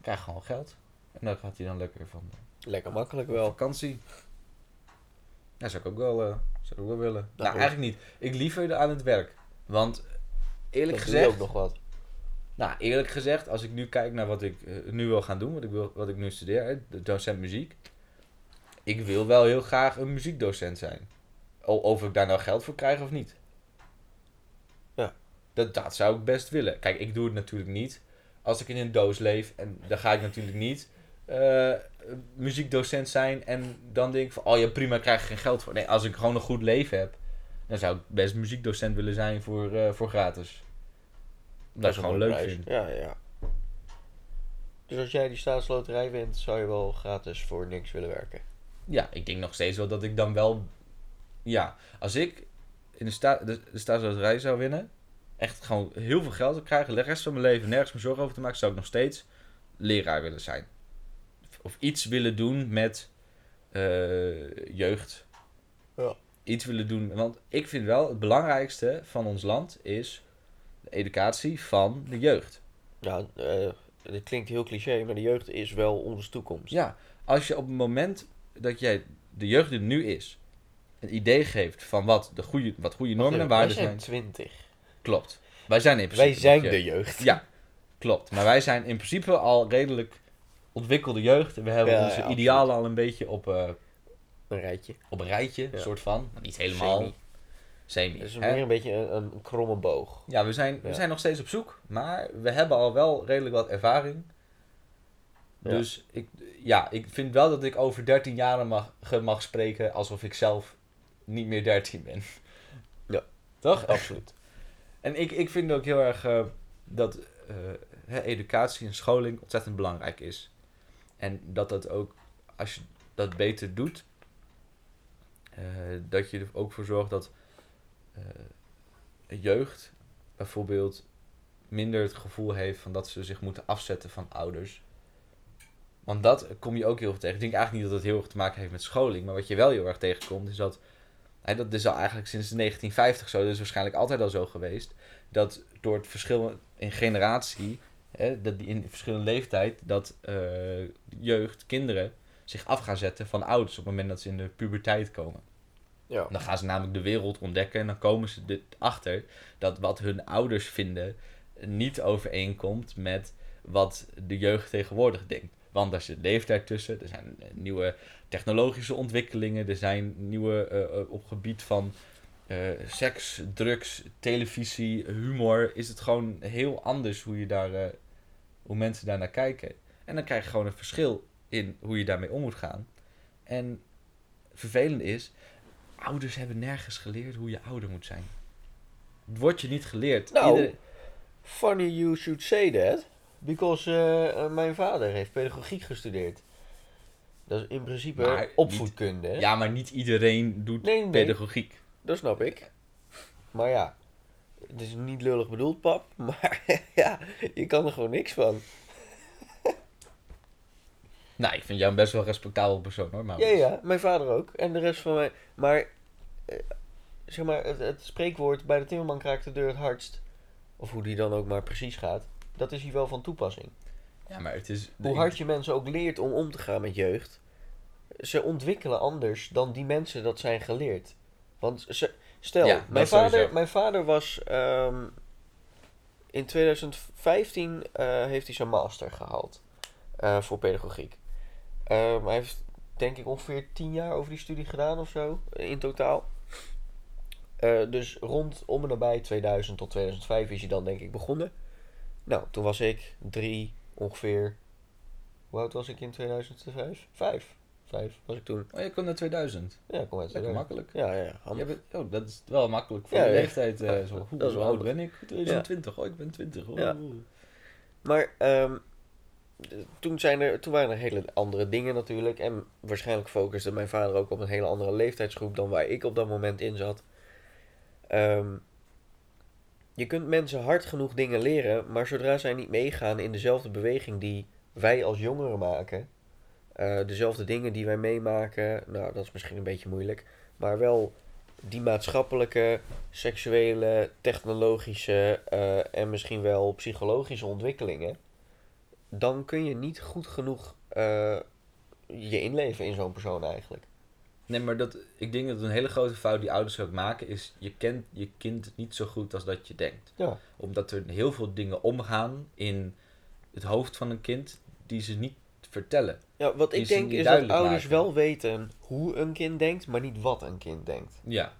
krijgt gewoon geld. En daar gaat hij dan lekker van de Lekker makkelijk wel. vakantie. Ja, zou ik ook wel, eh, zou ik wel willen. nou, eigenlijk niet. Ik liever aan het werk. Want eerlijk Dan doe je gezegd... ook nog wat. Nou, eerlijk gezegd, als ik nu kijk naar wat ik eh, nu wil gaan doen, wat ik, wil, wat ik nu studeer, hè, docent muziek. Ik wil wel heel graag een muziekdocent zijn. O- Of ik daar nou geld voor krijg of niet. Ja. Dat, dat zou ik best willen. Kijk, ik doe het natuurlijk niet als ik in een doos leef. En dan ga ik natuurlijk niet eh, muziekdocent zijn en dan denk ik van, oh ja prima, ik krijg er geen geld voor. Nee, als ik gewoon een goed leven heb, dan zou ik best muziekdocent willen zijn voor, eh, voor gratis. Dat ik is gewoon leuk prijs. vind. Ja, ja. Dus als jij die staatsloterij wint, zou je wel gratis voor niks willen werken. Ja, ik denk nog steeds wel dat ik dan wel. Ja, als ik in de, sta de, de staatsloterij zou winnen, echt gewoon heel veel geld zou krijgen, de rest van mijn leven nergens meer zorgen over te maken, zou ik nog steeds leraar willen zijn. Of iets willen doen met eh, jeugd. Ja. Iets willen doen, want ik vind wel het belangrijkste van ons land is de educatie van de jeugd. Ja, eh dit klinkt heel cliché, maar de jeugd is wel onze toekomst. Ja, als je op het moment dat jij de jeugd die er nu is, een idee geeft van wat, de goede, wat goede normen en waarden zijn zijn. 20. Klopt. Wij zijn in principe Wij zijn de je- jeugd. Ja, klopt. Maar wij zijn in principe al redelijk ontwikkelde jeugd. En we hebben Ja, onze ja, idealen al een beetje op, eh, Een rijtje. op een rijtje, soort van. Maar niet helemaal. Semi. Semi. Het is hè? meer een beetje een, een kromme boog. Ja, we zijn, we zijn nog steeds op zoek. Maar we hebben al wel redelijk wat ervaring. Dus ik, ja, ik vind wel dat ik over 13 jaar mag, mag spreken alsof ik zelf niet meer 13 ben. Ja. Toch? Absoluut. En ik, ik vind ook heel erg eh, dat eh, educatie en scholing ontzettend belangrijk is. En dat dat ook, als je dat beter doet, eh, dat je er ook voor zorgt dat jeugd bijvoorbeeld minder het gevoel heeft van dat ze zich moeten afzetten van ouders. Want dat kom je ook heel veel tegen. Ik denk eigenlijk niet dat het heel erg te maken heeft met scholing. Maar wat je wel heel erg tegenkomt is dat... Dat is al eigenlijk sinds 1950 zo. Dat is waarschijnlijk altijd al zo geweest. Dat door het verschil in generatie... Hè, dat die in verschillende leeftijd... Dat eh, jeugd, kinderen zich af gaan zetten van ouders... op het moment dat ze in de puberteit komen. Ja. Dan gaan ze namelijk de wereld ontdekken en dan komen ze erachter dat wat hun ouders vinden niet overeenkomt met wat de jeugd tegenwoordig denkt. Want daar zit leeftijd tussen, er zijn eh, nieuwe technologische ontwikkelingen, er zijn nieuwe eh, eh, op gebied van seks, drugs, televisie, humor, is het gewoon heel anders hoe, je daar, hoe mensen daar naar kijken. En dan krijg je gewoon een verschil in hoe je daarmee om moet gaan. En vervelend is, ouders hebben nergens geleerd hoe je ouder moet zijn. Wordt je niet geleerd. Nou, Funny you should say that. Because eh, mijn vader heeft pedagogiek gestudeerd. Dat is in principe Maar opvoedkunde. ja, maar niet iedereen doet Nee, nee. pedagogiek. Dat snap ik. Maar ja, het is niet lullig bedoeld, pap. Maar ja, je kan er gewoon niks van. Nou, ik vind jou een best wel respectabel persoon hoor. Maar Ja, ja, mijn vader ook. En de rest van mij. Maar, eh, zeg maar, het, het spreekwoord bij de timmerman kraakt de deur het hardst. Of hoe die dan ook maar precies gaat. Dat is hier wel van toepassing. Ja, maar het is... Hoe hard je mensen ook leert om om te gaan met jeugd. Ze ontwikkelen anders dan die mensen dat zijn geleerd. Want ze, stel, Ja, mijn, vader, sowieso. mijn vader was ehm, in 2015 eh, heeft hij zijn master gehaald eh, voor pedagogiek. Ehm, hij heeft denk ik ongeveer 10 jaar over die studie gedaan of zo in totaal. Eh, dus rond om en nabij 2000 tot 2005 is hij dan denk ik begonnen. Nou, toen was ik drie ongeveer. Hoe oud was ik in 2005? Vijf. Vijf was ik toen. Oh, je komt naar 2000. Ja, kom uit. Lekker makkelijk. Ja, ja. handig. Bent, oh, dat is wel makkelijk voor Ja, de leeftijd. eh, zo, hoe, dat is oud ben ik? 2020. Oh, ik ben 20. Oh. Ja. Maar, ehm, toen, zijn er, toen waren er hele andere dingen natuurlijk. En waarschijnlijk focuste mijn vader ook op een hele andere leeftijdsgroep dan waar ik op dat moment in zat. Ehm, je kunt mensen hard genoeg dingen leren, maar zodra zij niet meegaan in dezelfde beweging die wij als jongeren maken, eh, dezelfde dingen die wij meemaken, nou dat is misschien een beetje moeilijk, maar wel die maatschappelijke, seksuele, technologische eh, en misschien wel psychologische ontwikkelingen, dan kun je niet goed genoeg eh, je inleven in zo'n persoon eigenlijk. Nee, maar dat, ik denk dat een hele grote fout die ouders ook maken is... je kent je kind niet zo goed als dat je denkt. Ja. Omdat er heel veel dingen omgaan in het hoofd van een kind... die ze niet vertellen. Ja, wat ik denk is dat ouders maken. wel weten hoe een kind denkt, maar niet wat een kind denkt. Ja.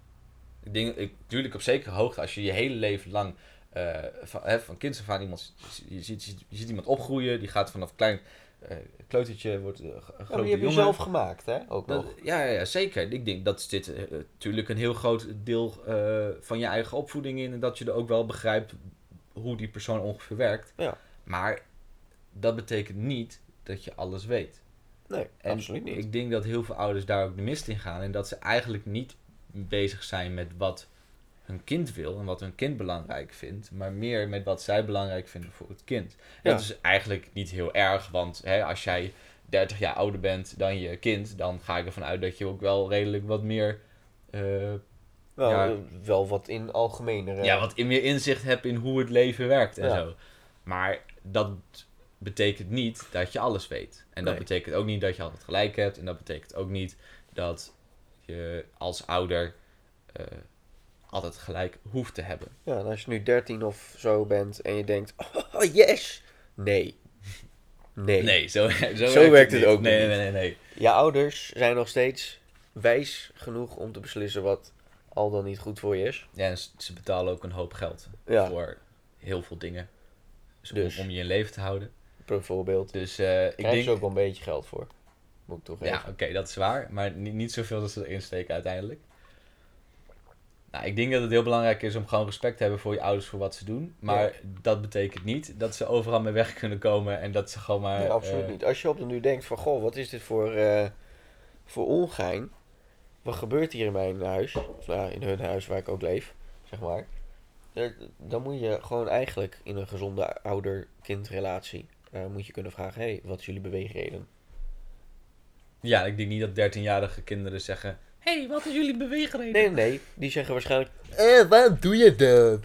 Ik denk, ik, natuurlijk op zekere hoogte, als je je hele leven lang eh, van, hè, van kinds af aan iemand, je ziet, je, ziet, iemand opgroeien, die gaat vanaf klein kleutertje, wordt eh, een Ja, maar grote die heb je jongen. zelf gemaakt, hè? Ook. Dat, ja, ja, ja, zeker. Ik denk dat dit eh, natuurlijk een heel groot deel eh, van je eigen opvoeding in en dat je er ook wel begrijpt hoe die persoon ongeveer werkt. Ja. Maar dat betekent niet dat je alles weet. Nee, En absoluut niet. ik denk dat heel veel ouders daar ook de mist in gaan. En dat ze eigenlijk niet bezig zijn met wat hun kind wil en wat hun kind belangrijk vindt. Maar meer met wat zij belangrijk vinden voor het kind. Ja. Dat is eigenlijk niet heel erg. Want hè, als jij 30 jaar ouder bent dan je kind, dan ga ik ervan uit dat je ook wel redelijk wat meer. eh, wel, ja. eh, wel wat in algemenere... ja, wat in- meer inzicht hebt in hoe het leven werkt en Ja. zo. Maar dat betekent niet dat je alles weet. En dat Nee. betekent ook niet dat je altijd gelijk hebt. En dat betekent ook niet dat je als ouder eh, altijd gelijk hoeft te hebben. Ja, en als je nu 13 of zo bent en je denkt, oh yes! Nee. Nee. Nee, zo, zo, Zo werkt het ook nee, niet. Nee, nee, nee. Je ouders zijn nog steeds wijs genoeg om te beslissen wat al dan niet goed voor je is. Ja, en ze betalen ook een hoop geld Ja, voor heel veel dingen. Dus om- Dus. Om, je in leven te houden. bijvoorbeeld. Dus eh, ik denk... je ook wel een beetje geld voor. Moet ik. Ja, oké, dat is waar. Maar niet, niet zoveel dat ze erin steken uiteindelijk. Nou, ik denk dat het heel belangrijk is om gewoon respect te hebben voor je ouders voor wat ze doen. Maar dat betekent niet dat ze overal mee weg kunnen komen en dat ze gewoon maar... Nee, absoluut eh, niet. Als je op de nu denkt van, goh, wat is dit voor, eh, voor ongein? Wat gebeurt hier in mijn huis? Of nou, in hun huis waar ik ook leef, zeg maar. Dan moet je gewoon eigenlijk in een gezonde ouder-kindrelatie... eh, moet je kunnen vragen, hé, hey, wat is jullie beweegreden? Ja, ik denk niet dat 13-jarige kinderen zeggen... hey, wat is jullie beweegreden? Nee, nee. Die zeggen waarschijnlijk, eh, waarom doe je dat?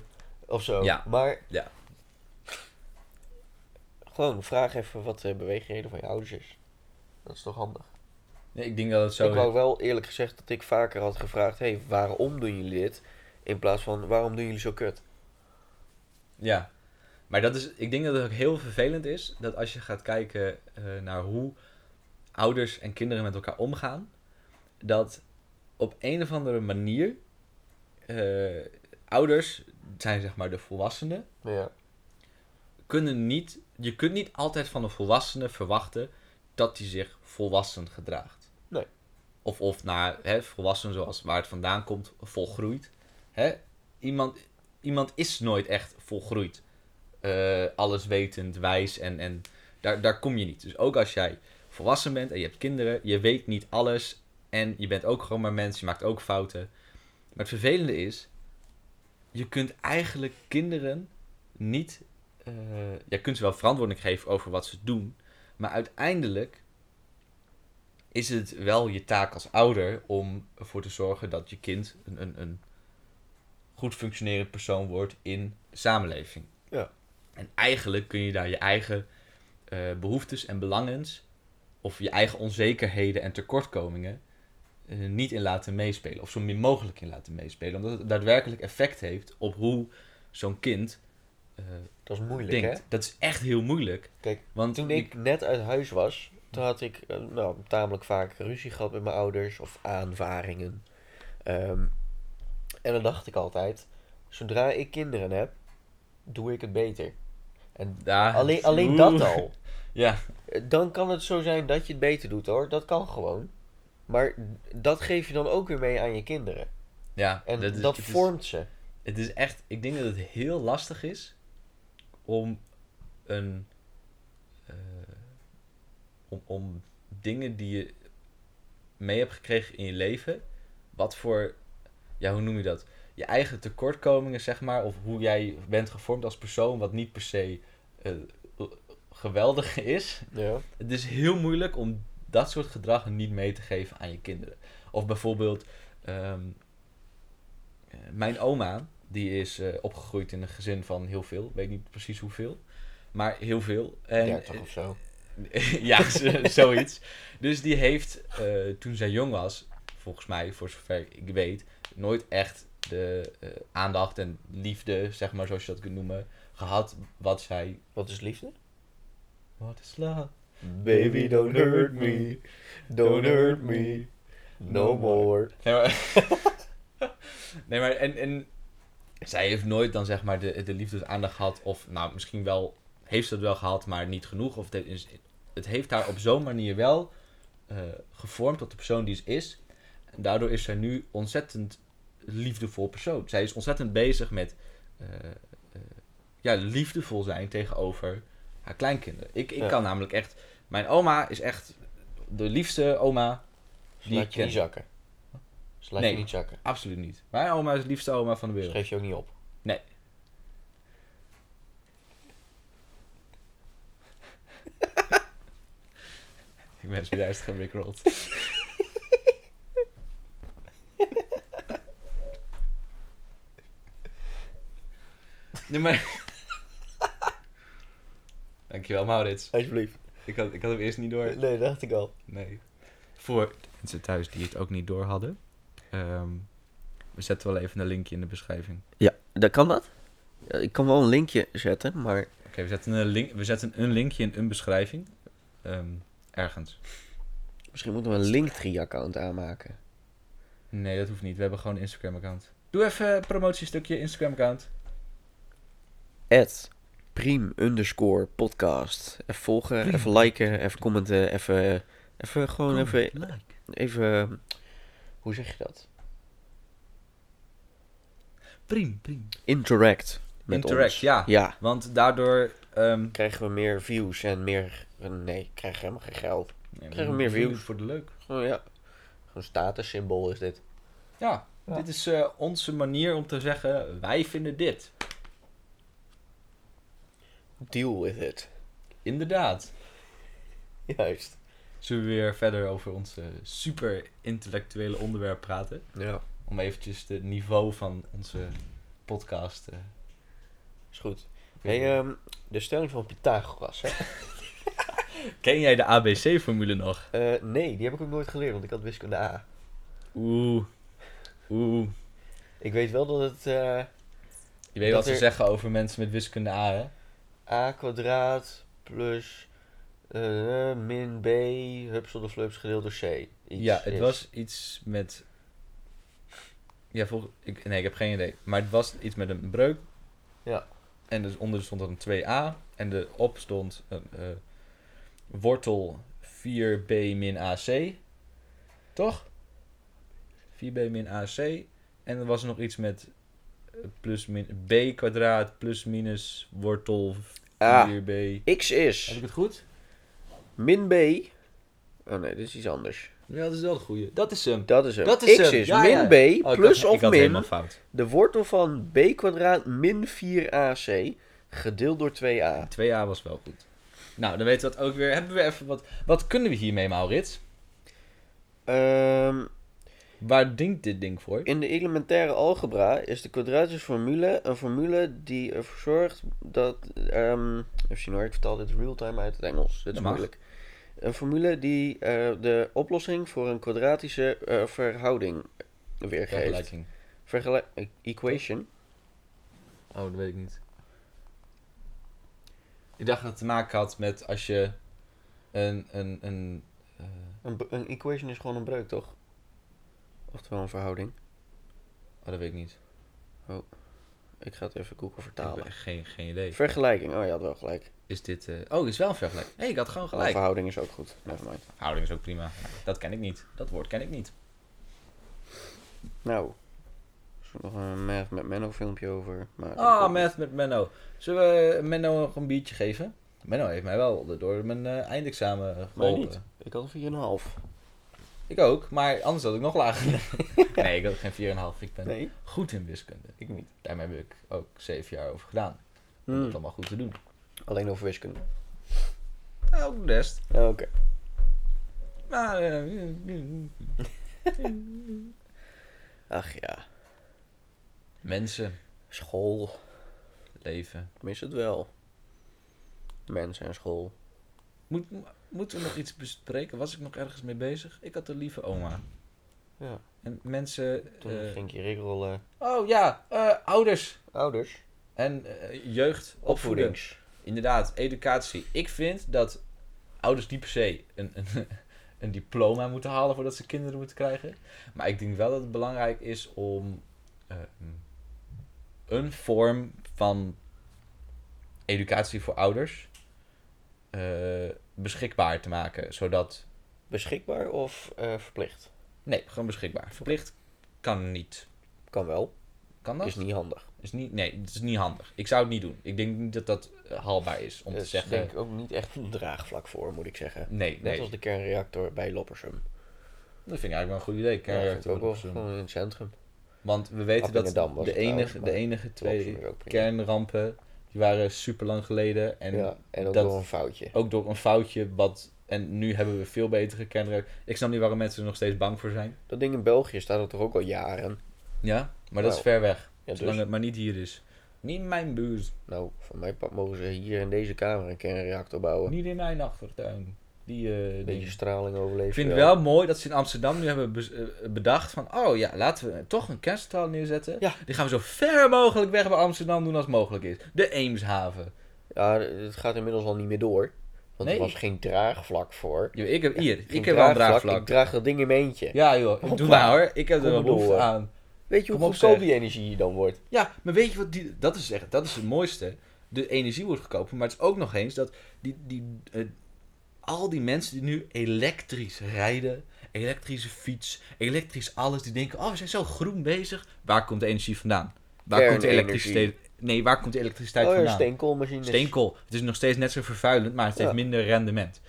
Of zo. Ja. Maar Ja. gewoon vraag even wat de beweegreden van je ouders is. Dat is toch handig? Nee, ik denk dat het zo... Ik wou wel eerlijk gezegd dat ik vaker had gevraagd: hé, hey, waarom doen jullie dit? In plaats van waarom doen jullie zo kut? Ja, maar dat is, ik denk dat het ook heel vervelend is dat als je gaat kijken eh, naar hoe ouders en kinderen met elkaar omgaan, dat op een of andere manier eh, ouders zijn zeg maar de volwassenen Ja. kunnen niet, je kunt niet altijd van een volwassene verwachten dat hij zich volwassen gedraagt. Nee. Of, of naar hè, volwassen zoals waar het vandaan komt, volgroeit. Hè? Iemand, iemand is nooit echt volgroeid. Eh alleswetend, wijs en, en daar, daar kom je niet. Dus ook als jij volwassen bent en je hebt kinderen, je weet niet alles en je bent ook gewoon maar mens, je maakt ook fouten. Maar het vervelende is, je kunt eigenlijk kinderen niet. eh je kunt ze wel verantwoording geven over wat ze doen. Maar uiteindelijk is het wel je taak als ouder om ervoor te zorgen dat je kind een, een, een goed functionerend persoon wordt in de samenleving. Ja. En eigenlijk kun je daar je eigen eh, behoeftes en belangens, of je eigen onzekerheden en tekortkomingen, eh, niet in laten meespelen. Of zo min mogelijk in laten meespelen. Omdat het daadwerkelijk effect heeft op hoe zo'n kind eh, Dat is moeilijk, denkt. hè? Dat is echt heel moeilijk. Kijk, Want Toen ik net uit huis was, toen had ik eh, nou, tamelijk vaak ruzie gehad met mijn ouders of aanvaringen. Ehm, en dan dacht ik altijd: zodra ik kinderen heb, doe ik het beter. En alleen, alleen dat al. Ja, Dan kan het zo zijn dat je het beter doet hoor. Dat kan gewoon. Maar dat geef je dan ook weer mee aan je kinderen. ja. En dat, is- is- vormt ze. Het is echt, ik denk dat het heel lastig is om een, eh, om, om dingen die je mee hebt gekregen in je leven, wat voor, ja, hoe noem je dat? Je eigen tekortkomingen, zeg maar, of hoe jij bent gevormd als persoon, wat niet per se eh, geweldig is. Ja. Het is heel moeilijk om dat soort gedrag niet mee te geven aan je kinderen. Of bijvoorbeeld, ehm, eh, mijn oma, die is eh, opgegroeid in een gezin van heel veel, weet niet precies hoeveel, maar heel veel. En, 30 of zo. ja, z- zoiets. Dus die heeft, eh, toen zij jong was, volgens mij, voor zover ik weet, nooit echt de eh, aandacht en liefde, zeg maar, zoals je dat kunt noemen, gehad wat zij... Wat is liefde? What is love? Baby, don't hurt me. Don't hurt me. No more. Nee, maar, nee, maar en, en zij heeft nooit dan zeg maar de, de liefde aandacht gehad. Of nou, misschien wel heeft ze het wel gehad, maar niet genoeg. Of het, is, het heeft haar op zo'n manier wel eh, gevormd tot de persoon die ze is. En daardoor is zij nu ontzettend liefdevol persoon. Zij is ontzettend bezig met eh, eh, ja, liefdevol zijn tegenover haar kleinkinderen. Ik, ik Ja. kan namelijk echt... Mijn oma is echt de liefste oma Dus Die laat je ken niet ik. zakken. Dus laat Nee. je niet zakken. Absoluut niet. Mijn oma is de liefste oma van de Dus wereld. geef je ook niet op. Ik ben zojuist gerickrolled. nee, maar... Dankjewel, Maurits. Alsjeblieft. Ik had, ik had hem eerst niet door. Nee, dat dacht ik al. Nee. Voor mensen thuis die het ook niet door hadden. ehm, we zetten wel even een linkje in de beschrijving. Ja, dat kan dat? Ja, ik kan wel een linkje zetten, maar... Oké, we, zetten een link, we zetten een linkje in een beschrijving. Ehm, ergens. Misschien moeten we een Linktree-account aanmaken. Nee, dat hoeft niet. We hebben gewoon een Instagram-account. Doe even een promotiestukje Instagram-account. At priem underscore podcast. Even volgen, Priem. even liken, even commenten, even... Even gewoon even... Even... Hoe zeg je dat? Priem, priem. Interact met Interact, ons. ja. Ja, Want daardoor... ehm krijgen we meer views en meer... Nee, krijgen we helemaal geen geld. nee, Krijgen we meer views. voor de leuk. Gewoon ja. Gewoon statussymbool is dit. Ja, Ja. dit is eh, onze manier om te zeggen... Wij vinden dit. Deal with it. Inderdaad. Juist. Zullen we weer verder over ons eh, super intellectuele onderwerp praten? Ja, Om eventjes het niveau van onze podcast... eh, is goed. Hey, ehm, de stelling van Pythagoras, hè? Ken jij de ABC-formule nog? Eh, nee, die heb ik ook nooit geleerd, want ik had wiskunde A. Oeh. Oeh. Ik weet wel dat het eh, Je weet wat ze er- zeggen over mensen met wiskunde A, hè? A kwadraat plus eh, min b hupsel de flups gedeeld door c. Iets ja, het is. was iets met... Ja, ik... Nee, ik heb geen idee. Maar het was iets met een breuk. Ja. En dus onder stond dan een 2a. En erop stond een eh, wortel 4b min ac. Toch? 4b min ac. En er was nog iets met plus min... b kwadraat plus minus wortel 4b. Ah. x Heb is ik het goed? min b. Oh nee, dit is iets anders. Ja, dat is wel de goede. Dat is hem. Dat is hem. Dat is x hem. is Ja, min ja. b Oh, ik plus had- of ik had min helemaal fout. de wortel van b kwadraat min 4ac gedeeld door 2a. 2a was wel goed. Nou, dan weten we dat ook weer. Hebben we even wat. Wat kunnen we hiermee, Maurits? Ehm, Waar dient dit ding voor? in de elementaire algebra is de kwadratische formule een formule die ervoor zorgt dat... ehm even zien hoor, ik vertaal dit real-time uit het Engels. Dit is moeilijk. Een formule die eh, de oplossing voor een kwadratische eh, verhouding weergeeft. Vergelijking. Vergelijk... equation. Oh, dat weet ik niet. Ik dacht dat het te maken had met als je een. een, een eh, Een, een equation is gewoon een breuk, toch? Oftewel een verhouding. oh, dat weet ik niet. Ik ga het even Google Ik vertalen. heb echt geen, geen idee. Vergelijking. Oh, je had wel gelijk. Is dit. eh, Oh, is wel een vergelijking. Hé, ik had gewoon Oh, gelijk. verhouding is ook goed. Nevermind. Verhouding is ook prima. Dat ken ik niet. Dat woord ken ik niet. Nou. Er nog een Math met Menno filmpje over. Maar Ah, Math met Menno. Zullen we Menno nog een biertje geven? Menno heeft mij wel door mijn eh, eindexamen geholpen. niet. Ik had een 4,5. Ik ook, maar anders had ik nog lager. nee, ik had geen 4,5. Ik ben Nee, goed in wiskunde. ik niet. Daarmee heb ik ook zeven jaar over gedaan. Om Hmm. het allemaal goed te doen. Alleen over wiskunde. Nou, ook de rest. Ja, Oké. Maar, eh, Ach ja. mensen, School. leven. Mis het wel. Mensen en school. Moet, moeten we nog iets bespreken? Was ik nog ergens mee bezig? Ik had een lieve oma. Ja. En mensen... Toen eh, ging ik je rigrollen. oh ja, eh, ouders Ouders. en eh, jeugd opvoeden. Opvoedings. Inderdaad, educatie. Ik vind dat ouders niet per se een, een, een diploma moeten halen voordat ze kinderen moeten krijgen. Maar ik denk wel dat het belangrijk is om een vorm van educatie voor ouders eh, beschikbaar te maken. Zodat. Beschikbaar of eh, verplicht? Nee, gewoon beschikbaar. Verplicht kan niet. Kan wel. Kan dat? Is niet handig. Is niet, nee, het is niet handig. Ik zou het niet doen. Ik denk niet dat dat eh, haalbaar is om te is zeggen. denk ik ook niet echt een draagvlak voor, moet ik zeggen. Nee, Net nee. als de kernreactor bij Loppersum. Dat vind ik eigenlijk wel een goed idee. Ja, kernreactor ook wel gewoon in het centrum. Want we weten dat de enige, de enige twee kernrampen, die waren super lang geleden. En ja, en ook dat- door een foutje. ook door een foutje, wat, en nu hebben we veel betere kernreactoren. Ik snap niet waarom mensen er nog steeds bang voor zijn. Dat ding in België staat er toch ook al jaren. Ja, maar dat is Nou, ver weg. Ja, zolang dus, het maar niet hier is. Niet in mijn buurt. nou, van mijn part mogen ze hier in deze kamer een kernreactor bouwen. Niet in mijn achtertuin. Die, eh, Een die- beetje straling overleven. Ik vind het wel mooi dat ze in Amsterdam nu hebben be- eh, bedacht van... Oh ja, laten we toch een kerncentrale neerzetten. Ja. Die gaan we zo ver mogelijk weg bij Amsterdam doen als mogelijk is. De Eemshaven. Ja, het gaat inmiddels al niet meer door. Want Nee. er was geen draagvlak voor. Ik heb hier, ik heb wel een draagvlak. Ik draag dat ding in mijn eentje. Ja joh, Hoppa. doe nou hoor. Ik heb er wel maar behoefte door. aan. Weet je hoe goedkoop die energie hier dan wordt? Ja, maar weet je wat die, dat is echt, dat is het mooiste. De energie wordt goedkoper, maar het is ook nog eens dat die, die, eh, al die mensen die nu elektrisch rijden, elektrische fiets, elektrisch alles, die denken, oh we zijn zo groen bezig. Waar komt de energie vandaan? Waar komt de elektriciteit? Nee, waar komt de elektriciteit Oh ja, vandaan? steenkoolmachines. Steenkool. Het is nog steeds net zo vervuilend, maar het heeft Ja. minder rendement.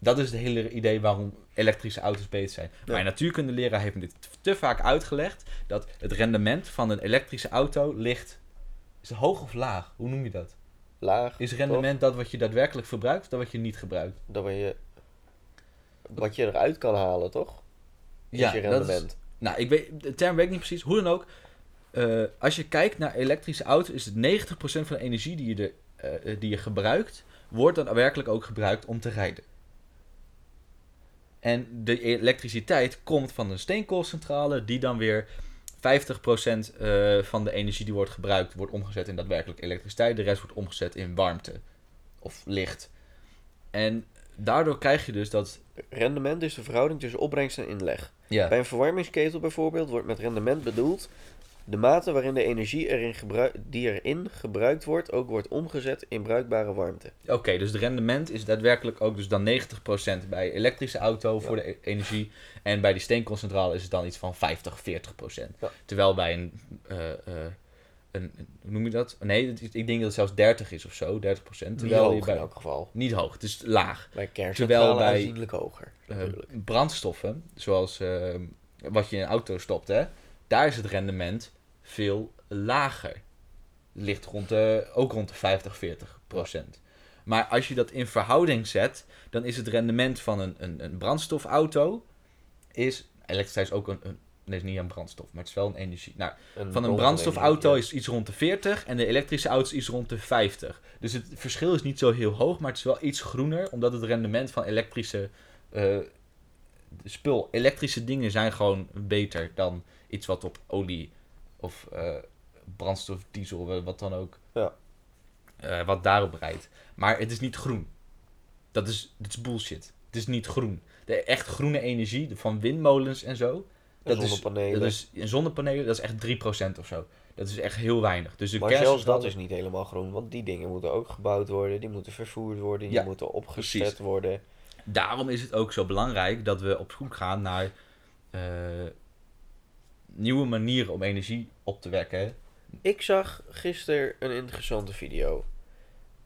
Dat is het hele idee waarom elektrische auto's beter zijn. Ja. Mijn natuurkundeleraar heeft me dit te vaak uitgelegd. Dat het rendement van een elektrische auto ligt... Is het hoog of laag? Hoe noem je dat? Laag. Is rendement dat wat je daadwerkelijk verbruikt of dat wat je niet gebruikt? Dat ben je... Wat je eruit kan halen, toch? Is je dat is- rendement. nou, ik weet, de term weet ik niet precies. Hoe dan ook. eh, als je kijkt naar elektrische auto's, is het 90% van de energie die je, er, eh, die je gebruikt, wordt dan werkelijk ook gebruikt om te rijden. En de elektriciteit komt van een steenkoolcentrale, die dan weer 50% eh, van de energie die wordt gebruikt, wordt omgezet in daadwerkelijk elektriciteit. De rest wordt omgezet in warmte of licht. En daardoor krijg je dus dat. Rendement is de verhouding tussen opbrengst en inleg. Ja, Bij een verwarmingsketel bijvoorbeeld wordt met rendement bedoeld de mate waarin de energie erin die erin gebruikt wordt ook wordt omgezet in bruikbare warmte. Oké, dus het rendement is daadwerkelijk ook dus dan 90% bij elektrische auto Ja. voor de e- energie. En bij die steenconcentrale is het dan iets van 50, 40%. Ja. Terwijl bij een, eh, eh, een, hoe noem je dat? Nee, ik denk dat het zelfs 30 is of zo, 30%. Niet Terwijl je hoog bij, in elk geval. niet hoog, het is laag. Bij Terwijl bij- aanzienlijk hoger. Eh, brandstoffen, zoals wat je in een auto stopt, hè, daar is het rendement veel lager. Ligt rond de, ook rond de 50, 40 procent. Maar als je dat in verhouding zet, dan is het rendement van een, een, een brandstofauto, is, elektriciteit is ook een, een, nee, is niet een brandstof, maar het is wel een energie. Nou, van een brandstofauto is iets rond de 40 en de elektrische auto is iets rond de 50. Dus het verschil is niet zo heel hoog, maar het is wel iets groener, omdat het rendement van elektrische eh, spul, elektrische dingen zijn gewoon beter dan iets wat op olie of eh, brandstof, diesel, wat dan ook, Ja. eh, wat daarop rijdt. Maar het is niet groen. Dat is, dat is bullshit. Het is niet groen. De echt groene energie van windmolens en zo, dat is- zonnepanelen. dat is, zonnepanelen, dat is echt 3% of zo. Dat is echt heel weinig. Dus de maar zelfs dat is niet helemaal groen, want die dingen moeten ook gebouwd worden, die moeten vervoerd worden, die Ja, moeten opgezet precies. worden. Daarom is het ook zo belangrijk dat we op zoek gaan naar eh, nieuwe manieren om energie op te wekken. Ik zag gisteren een interessante video.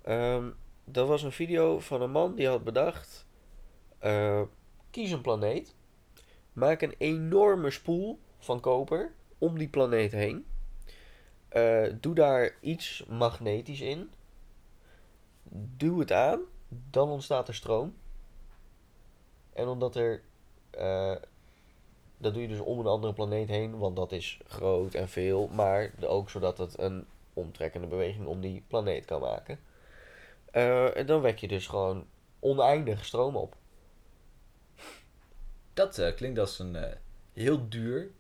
Ehm, dat was een video van een man die had bedacht: eh, kies een planeet, maak een enorme spoel van koper om die planeet heen, Eh, doe daar iets magnetisch in, duw het aan, dan ontstaat er stroom. En omdat er, eh, dat doe je dus om een andere planeet heen, want dat is groot en veel, maar ook zodat het een omtrekkende beweging om die planeet kan maken. Eh, en dan wek je dus gewoon oneindig stroom op. Dat eh, klinkt als een eh, heel duur,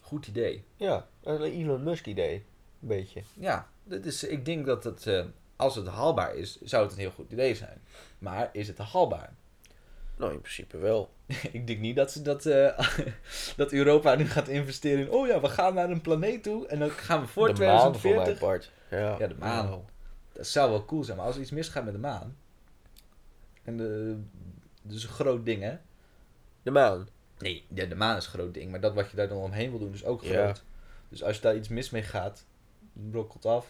goed idee. Ja, een Elon Musk idee. Een beetje. Ja, dit is, ik denk dat het, als het haalbaar is, zou het een heel goed idee zijn. Maar is het haalbaar? Nou, in principe wel. ik denk niet dat, ze dat, eh, dat Europa nu gaat investeren in... Oh ja, we gaan naar een planeet toe en dan gaan we voor de maan voor mijn 2040... part. Ja, Ja, de maan. Dat zou wel cool zijn, maar als er iets misgaat met de maan... En de, dat is een groot ding, hè? De maan. Nee, ja, de maan is een groot ding, maar dat wat je daar dan omheen wil doen is ook Ja. groot. Dus als je daar iets mis mee gaat, brokkelt af.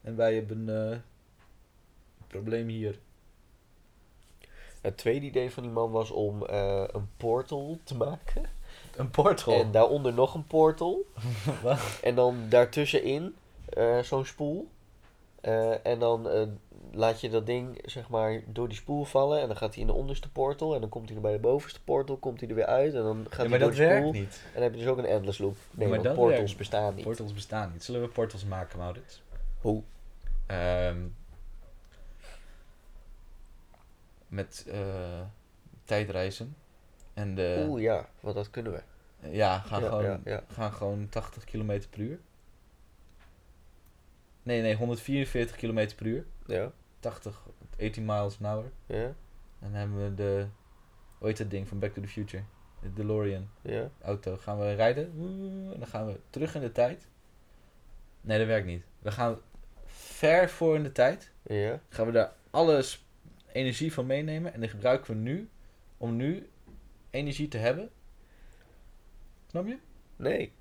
En wij hebben eh, een probleem hier. Het tweede idee van die man was om eh, een portal te maken. Een portal. En daaronder nog een portal. Wat? En dan daartussenin eh, zo'n spoel. Eh, en dan laat je dat ding zeg maar door die spoel vallen. En dan gaat hij in de onderste portal. En dan komt hij er bij de bovenste portal. Komt hij er weer uit. En dan gaat Ja, hij maar door dat de spoel. werkt niet. En dan heb je dus ook een endless loop. Nee, maar want dat portals werkt. bestaan niet. Portals bestaan niet. Zullen we portals maken, Maurits? Hoe? Ehm, met eh, tijdreizen. En de, Oeh ja, want dat kunnen we. ja, gaan, Ja, gewoon, ja, ja. gaan gewoon 80 km per uur. Nee, nee, 144 km per uur. Ja, 80, 18 miles an hour. ja, En dan hebben we de, hoe heet dat ding van Back to the Future? De DeLorean ja. auto. Gaan we rijden. En dan gaan we terug in de tijd. Nee, dat werkt niet. We gaan ver voor in de tijd. Ja, Gaan we daar alles energie van meenemen. En die gebruiken we nu om nu energie te hebben. Snap je? nee.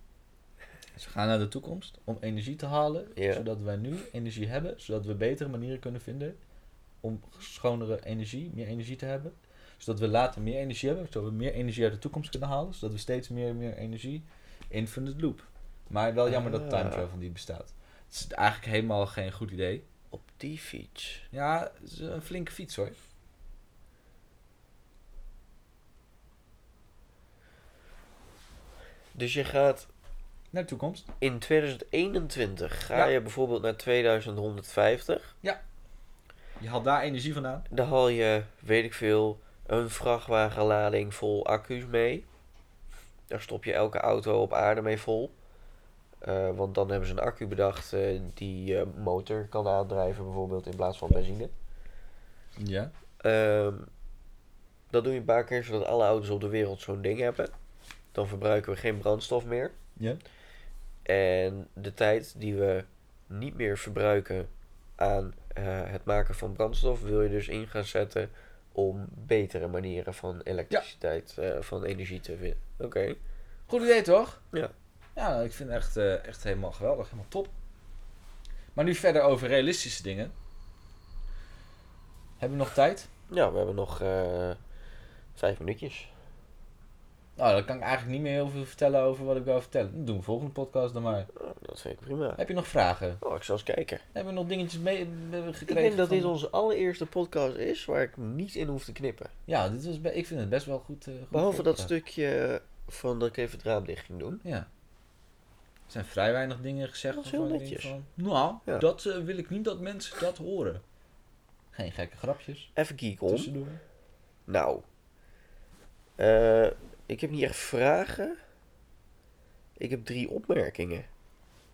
We gaan naar de toekomst om energie te halen. Ja. Zodat wij nu energie hebben. Zodat we betere manieren kunnen vinden om schonere energie, meer energie te hebben. Zodat we later meer energie hebben. Zodat we meer energie uit de toekomst kunnen halen. Zodat we steeds meer en meer energie infinite loop. Maar wel jammer dat time Ah. travel niet bestaat. Het is eigenlijk helemaal geen goed idee. Op die fiets. Ja, is een flinke fiets hoor. Dus je gaat Naar de toekomst. in 2021 ga Ja. je bijvoorbeeld naar 2150. Je haalt daar energie vandaan. Dan haal je, weet ik veel, een vrachtwagenlading vol accu's mee. Daar stop je elke auto op aarde mee vol. Eh, want dan hebben ze een accu bedacht eh, die je motor kan aandrijven, bijvoorbeeld in plaats van benzine. Ja. Ehm, dat doe je een paar keer zodat alle auto's op de wereld zo'n ding hebben. Dan verbruiken we geen brandstof meer. Ja. En de tijd die we niet meer verbruiken aan het maken van brandstof, wil je dus in gaan zetten om betere manieren van elektriciteit, van energie te vinden. Oké. Goed idee toch? Ja. Ja, nou, ik vind het echt, eh, echt helemaal geweldig. Helemaal top. Maar nu verder over realistische dingen. Hebben we nog tijd? Ja, we hebben nog eh, vijf minuutjes. Nou, dan kan ik eigenlijk niet meer heel veel vertellen over wat ik wil vertellen. Dan doen we volgende podcast dan maar. Dat vind ik prima. Heb je nog vragen? Oh, ik zal eens kijken. Hebben we nog dingetjes mee hebben we Ik gekregen? denk dat van- dit onze allereerste podcast is waar ik niet in hoef te knippen. Ja, dit was ik vind het best wel goed. eh, goed Behalve dat stukje van dat ik even het raam dicht ging doen. Ja. Er zijn vrij weinig dingen gezegd. Dat is heel netjes. Van, nou, Ja. dat eh, wil ik niet dat mensen dat horen. Geen gekke grapjes. Even geek om. Tussendoor. Nou, eh, ik heb niet echt vragen. Ik heb drie opmerkingen.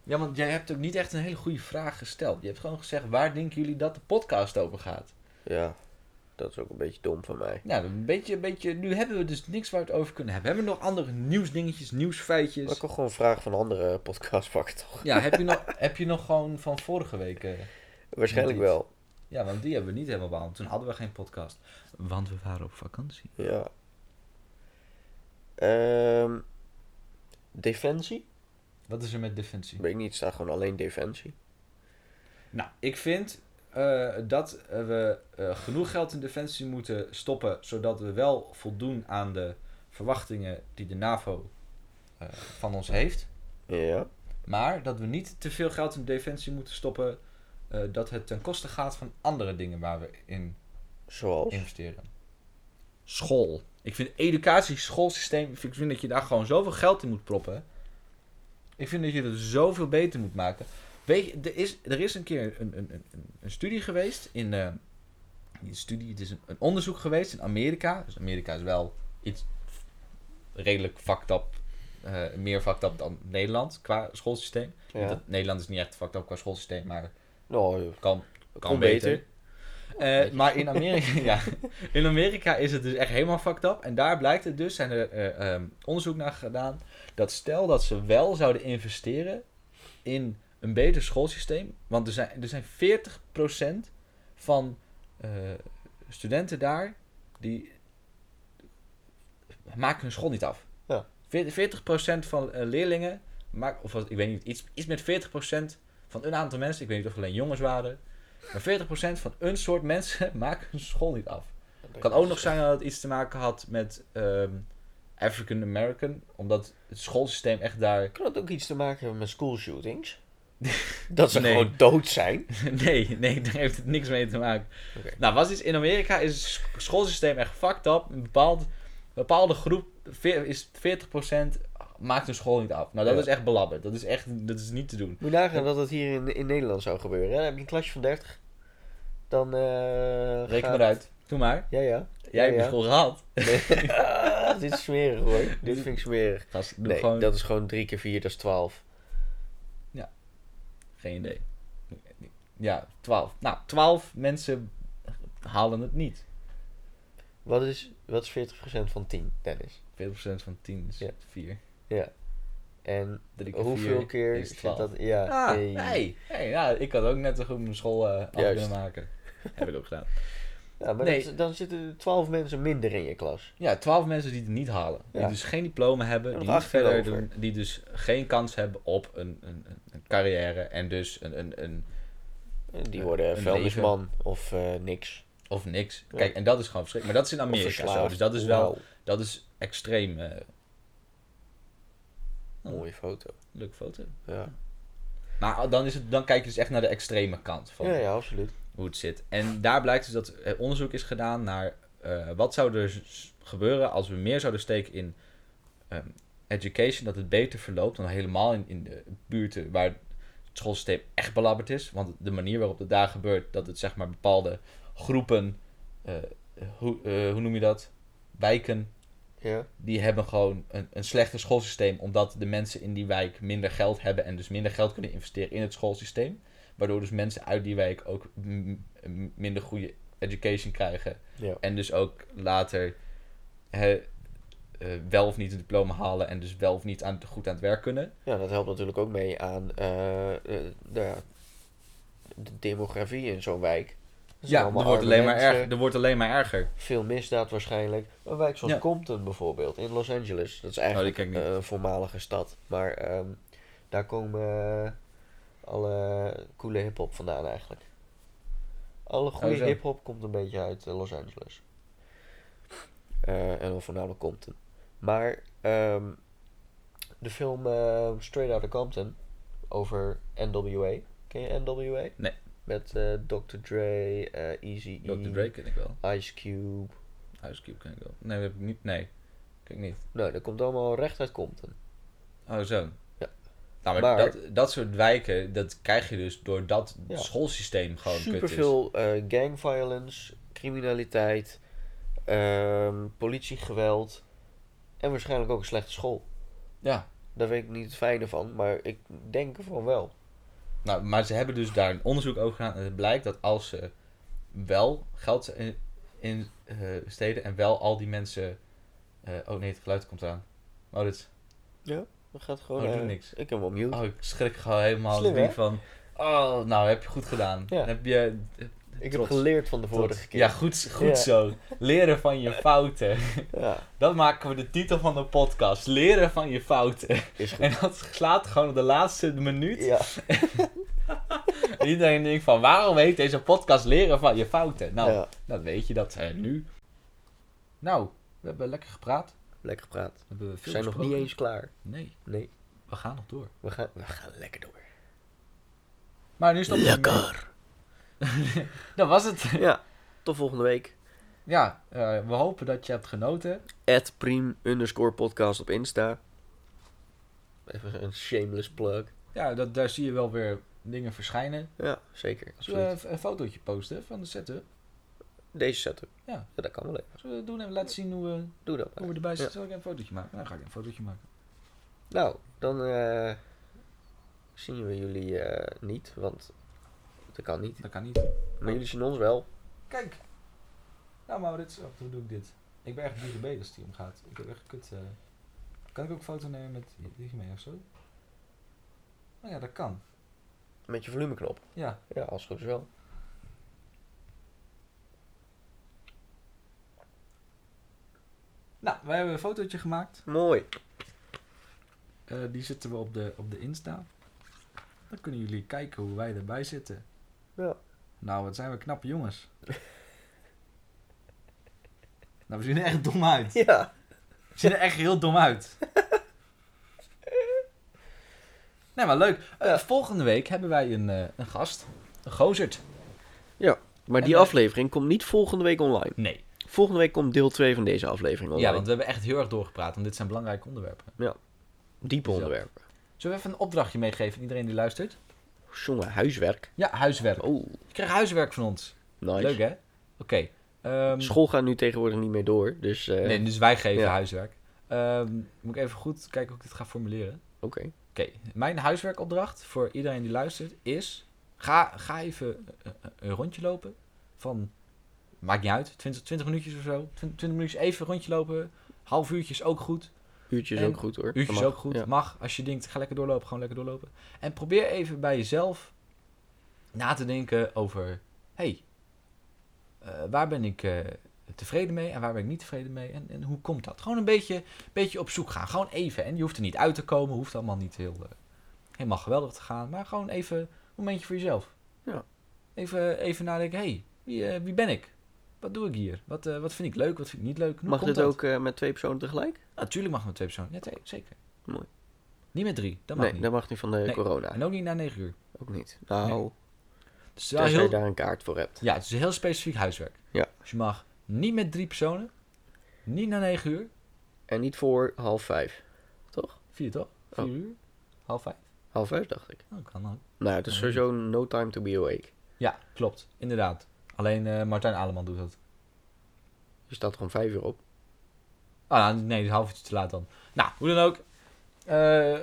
Ja, want jij hebt ook niet echt een hele goede vraag gesteld. Je hebt gewoon gezegd, waar denken jullie dat de podcast over gaat? Ja, dat is ook een beetje dom van mij. Nou, een beetje, een beetje, nu hebben we dus niks waar we het over kunnen hebben. Hebben we nog andere nieuwsdingetjes, Maar nieuwsfeitjes? ik kan gewoon vragen van andere podcasts pakken, toch? Ja, heb je, nog, heb je nog gewoon van vorige week... eh, Waarschijnlijk wel. Ja, want die hebben we niet helemaal behandeld. Toen hadden we geen podcast. Want we waren op vakantie. Ja. Ehm, defensie? Wat is er met defensie? Weet ik niet, het staat gewoon alleen defensie. Nou, ik vind eh, dat we eh, genoeg geld in defensie moeten stoppen, zodat we wel voldoen aan de verwachtingen die de NAVO eh, van ons heeft. Ja. Maar dat we niet te veel geld in defensie moeten stoppen, eh, dat het ten koste gaat van andere dingen waar we in Zoals? investeren. School. Ik vind educatie, schoolsysteem, ik vind dat je daar gewoon zoveel geld in moet proppen. Ik vind dat je het zoveel beter moet maken. Weet je, er is, er is een keer een, een, een, een studie geweest in. eh, niet een studie, het is een, een onderzoek geweest in Amerika. Dus Amerika is wel iets redelijk fucked up. eh, meer fucked up dan Nederland qua schoolsysteem. Ja. Dat, Nederland is niet echt fucked up qua schoolsysteem, maar Nou, kan, kan kon beter. beter. Eh, maar in Amerika, ja, in Amerika is het dus echt helemaal fucked up. En daar blijkt het dus, zijn er eh, ehm, onderzoek naar gedaan, dat stel dat ze wel zouden investeren in een beter schoolsysteem. Want er zijn, er zijn 40% van eh, studenten daar die maken hun school niet af. Ja. 40% van eh, leerlingen, maak, of ik weet niet, iets, iets met 40% van een aantal mensen, ik weet niet of het alleen jongens waren, maar 40% van een soort mensen maken hun school niet af. Het kan ook nog zijn dat het iets te maken had met ehm, African American, omdat het schoolsysteem echt daar. Kan het ook iets te maken hebben met school shootings? dat ze Nee. gewoon dood zijn? nee, nee, daar heeft het niks mee te maken. Nou, wat is in Amerika is het sch- schoolsysteem echt fucked up. Een bepaald, bepaalde groep is 40% maakt hun school niet af. Nou, dat Ja. is echt belabberd. Dat is echt dat is niet te doen. Moet je nagaan dat het hier in, in Nederland zou gebeuren. Hè? Dan heb je een klasje van 30. Dan eh Reken gaat- maar uit. Doe maar. Ja, ja. Jij hebt ja. je school gehad. Nee. Ah, dit is smerig hoor. Dit vind ik smerig. Gast, Nee, gewoon... dat is gewoon 3 keer 4, dat is 12. Geen idee. Ja, 12. Nou, 12 mensen halen het niet. 40% Wat is, wat is 40% van 10, Dennis? van 10 is Ja. 4. Ja. En 3 keer hoeveel 4 keer is zit 12. dat? Ja, Ah, nee. hey. hey, ja, ik had ook net zo goed mijn school eh, af Juist. kunnen maken. Heb ik ook gedaan. Ja, maar Nee. dat- dan zitten 12 mensen minder in je klas. Ja, 12 mensen die het niet halen. Die dus geen diploma hebben, En die niet verder over. doen, die dus geen kans hebben op een, een, een- carrière en dus een, een, een En die worden vuilnisman of eh, niks. of niks. Kijk, en dat is gewoon verschrikkelijk. Maar dat is in Amerika zo. Dus dat is wel, dat is extreem. eh Mooie foto. leuke foto. Ja. Maar dan, is het, dan kijk je dus echt naar de extreme kant van ja, ja, absoluut. Hoe het zit. En daar blijkt dus dat er onderzoek is gedaan naar eh, wat zou er gebeuren als we meer zouden steken in ehm, education, dat het beter verloopt dan helemaal in, in de buurten waar het schoolsysteem echt belabberd is. Want de manier waarop het daar gebeurt, dat het zeg maar bepaalde groepen, eh, hoe, eh, hoe noem je dat? Wijken, Ja. die hebben gewoon een, een slechter schoolsysteem, omdat de mensen in die wijk minder geld hebben en dus minder geld kunnen investeren in het schoolsysteem. Waardoor dus mensen uit die wijk ook minder goede education krijgen. ja. En dus ook later eh, wel of niet een diploma halen en dus wel of niet aan, goed aan het werk kunnen. Ja, dat helpt natuurlijk ook mee aan eh, eh, ja, de demografie in zo'n wijk. Ja, er wordt, alleen maar erger, er wordt alleen maar erger. Veel misdaad waarschijnlijk. Een wijk zoals Ja. Compton bijvoorbeeld, in Los Angeles. Dat is Oh, eigenlijk een voormalige stad. Maar ehm, daar komen alle coole hip-hop vandaan eigenlijk. Alle goede Oh, hip-hop komt een beetje uit eh, Los Angeles. Eh, en dan voornamelijk Compton. Maar ehm, de film eh, Straight Outta Compton over NWA. Ken je NWA? Nee. Met Dr. Dre, Easy Dr. Dre ken ik wel. Ice Cube. Ice Cube ken ik wel. Nee, dat heb ik niet. Nee, ken ik niet. Nou, dat komt allemaal recht uit Compton. Oh, zo. Ja. Nou, maar, Maar- dat, dat soort wijken, dat krijg je dus doordat het Ja. schoolsysteem gewoon kut is. Superveel eh gang violence, criminaliteit, ehm, politiegeweld en waarschijnlijk ook een slechte school. Ja. Daar weet ik niet het fijne van, maar ik denk ervan wel. Nou, maar ze hebben dus daar een onderzoek over gedaan. En het blijkt dat als ze wel geld in, in eh, steden en wel al die mensen. eh, oh nee, het geluid komt aan. Oh, dit, Dat gaat gewoon. Oh, doe eh, niks. Ik heb hem op mute. oh ik schrik gewoon helemaal. Slim, Ik hè? van. Oh, nou heb je goed gedaan. Ja. Heb je. ik trots. heb geleerd van de trots. vorige keer. Ja, goed, goed Ja. zo. Leren van je fouten. Ja, Dat maken we de titel van de podcast. Leren van je fouten. is goed. En dat slaat gewoon op de laatste minuut. Ja, Iedereen denkt van, waarom heet deze podcast leren van je fouten? Nou, dat weet je dat eh, nu. Nou, we hebben lekker gepraat. Lekker gepraat. We hebben We veel zijn nog niet eens klaar. Nee, Nee, we gaan nog door. we gaan, we gaan lekker door. Maar nu stop Lekker. Dat was het. Ja, tot volgende week. Ja, eh, we hopen dat je hebt genoten. At underscore podcast op Insta. Even een shameless plug. Ja, dat, daar zie je wel weer dingen verschijnen. Ja, zeker. Zullen we een fotootje posten van de setup? Deze setup. Ja. Dat kan wel even. Zullen we doen en laten zien hoe we, Doe dat. hoe we erbij zitten? Zal ik een fotootje maken? Dan ga ik een fotootje maken. Nou, dan eh, zien we jullie eh, niet, want dat kan niet. Dat kan niet. Maar jullie zien ons wel. Kijk. Nou Maurits, oh, hoe doe ik dit? Ik ben echt DigiB als het hier om gaat. Ik heb echt kut... eh. Kan ik ook foto nemen met DigiB of zo? Oh ja, dat kan. Met je volumeknop. Ja. Ja, als het goed is wel. Nou, wij hebben een fotootje gemaakt. Mooi. Eh, die zetten we op de, op de Insta. Dan kunnen jullie kijken hoe wij erbij zitten. Ja. Nou, wat zijn we knappe jongens. nou, we zien er echt dom uit. Ja. We zien er echt heel dom uit. nee, maar leuk. Eh, Ja. Volgende week hebben wij een, eh, een gast. Een gozerd. Maar die En, aflevering komt niet volgende week online. Nee. Volgende week komt deel 2 van deze aflevering online. Ja, want we hebben echt heel erg doorgepraat. Want dit zijn belangrijke onderwerpen. Diepe Zo. onderwerpen. Zullen we even een opdrachtje meegeven aan iedereen die luistert? Jongen, huiswerk. Ja, huiswerk. Oh, Je krijgt huiswerk van ons. nice. Leuk, hè? Oké. ehm, School gaat nu tegenwoordig niet meer door, dus... eh, Nee, dus wij geven Ja. huiswerk. Ehm, moet ik even goed kijken hoe ik dit ga formuleren. Oké. Oké, mijn huiswerkopdracht voor iedereen die luistert is... Ga, ga even een, een rondje lopen van... Maakt niet uit, 20, 20 minuutjes of zo. 20, 20 minuutjes even een rondje lopen. Half uurtje is ook goed. Uurtje is En ook goed hoor. Uurtje Dat is mag. ook goed. Ja. Mag, als je denkt, ga lekker doorlopen, gewoon lekker doorlopen. En probeer even bij jezelf na te denken over... hey, eh, waar ben ik eh, tevreden mee en waar ben ik niet tevreden mee? En, en hoe komt dat? Gewoon een beetje, beetje op zoek gaan. Gewoon even. En je hoeft er niet uit te komen. Hoeft allemaal niet heel, eh, helemaal geweldig te gaan. Maar gewoon even een momentje voor jezelf. Ja. Even, even nadenken. hey, wie, wie ben ik? Wat doe ik hier? Wat, eh, wat vind ik leuk? Wat vind ik niet leuk? Hoe Mag dit dat? ook eh, met twee personen tegelijk? Natuurlijk mag het met twee personen. Ja, twee, zeker. Mooi. Niet met drie. Dat mag nee, niet. dat mag niet van de Nee. corona. En ook niet na 9 uur. Ook niet. Nou, Dus wel als je heel, daar een kaart voor hebt. ja, het is heel specifiek huiswerk. Ja. Dus je mag niet met drie personen, niet na 9 uur, En niet voor half vijf. Toch? vier toch? Vier Oh. uur, half vijf. Half vijf dacht ik. Oh, kan ook. Nou, het is sowieso no time to be awake. Ja, klopt. Inderdaad. Alleen eh, Martijn Aleman doet dat. Je staat om vijf uur op. Ah, nou, nee, een half uurtje te laat dan. Nou, hoe dan ook. eh,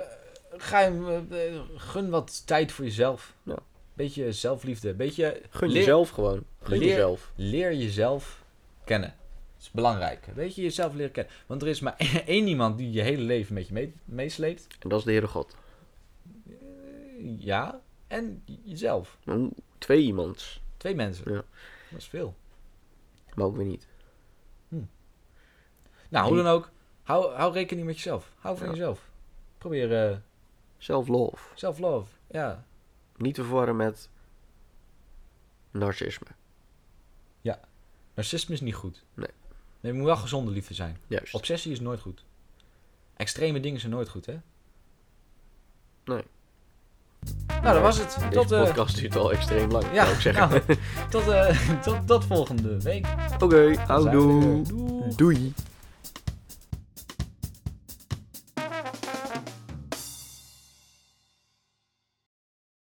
ga je, eh, gun wat tijd voor jezelf. Ja. Beetje zelfliefde. Beetje Gun leer- jezelf gewoon. Gun leer- jezelf. leer jezelf kennen. Dat is belangrijk. Weet je, jezelf leren kennen. Want er is maar één iemand die je hele leven met je mee, meesleept. En dat is de Heere God. Ja, en jezelf. Twee iemands. Twee mensen. Ja. Dat is veel. Maar ook weer niet. Nou, hoe dan ook. Hou, hou rekening met jezelf. Hou van Ja. jezelf. Probeer eh Self-love. self-love. Ja. Niet te verwarren met narcisme. Narcisme is niet goed. Nee. Nee, het moet wel gezonde liefde zijn. Juist. Obsessie is nooit goed. Extreme dingen zijn nooit goed, hè? Nee. Nou, dat was het. Deze Tot, eh, podcast duurt al extreem lang, ja, zou ik zeggen. nou, tot, eh, tot, tot volgende week. Oké, weer. Doei. Doei.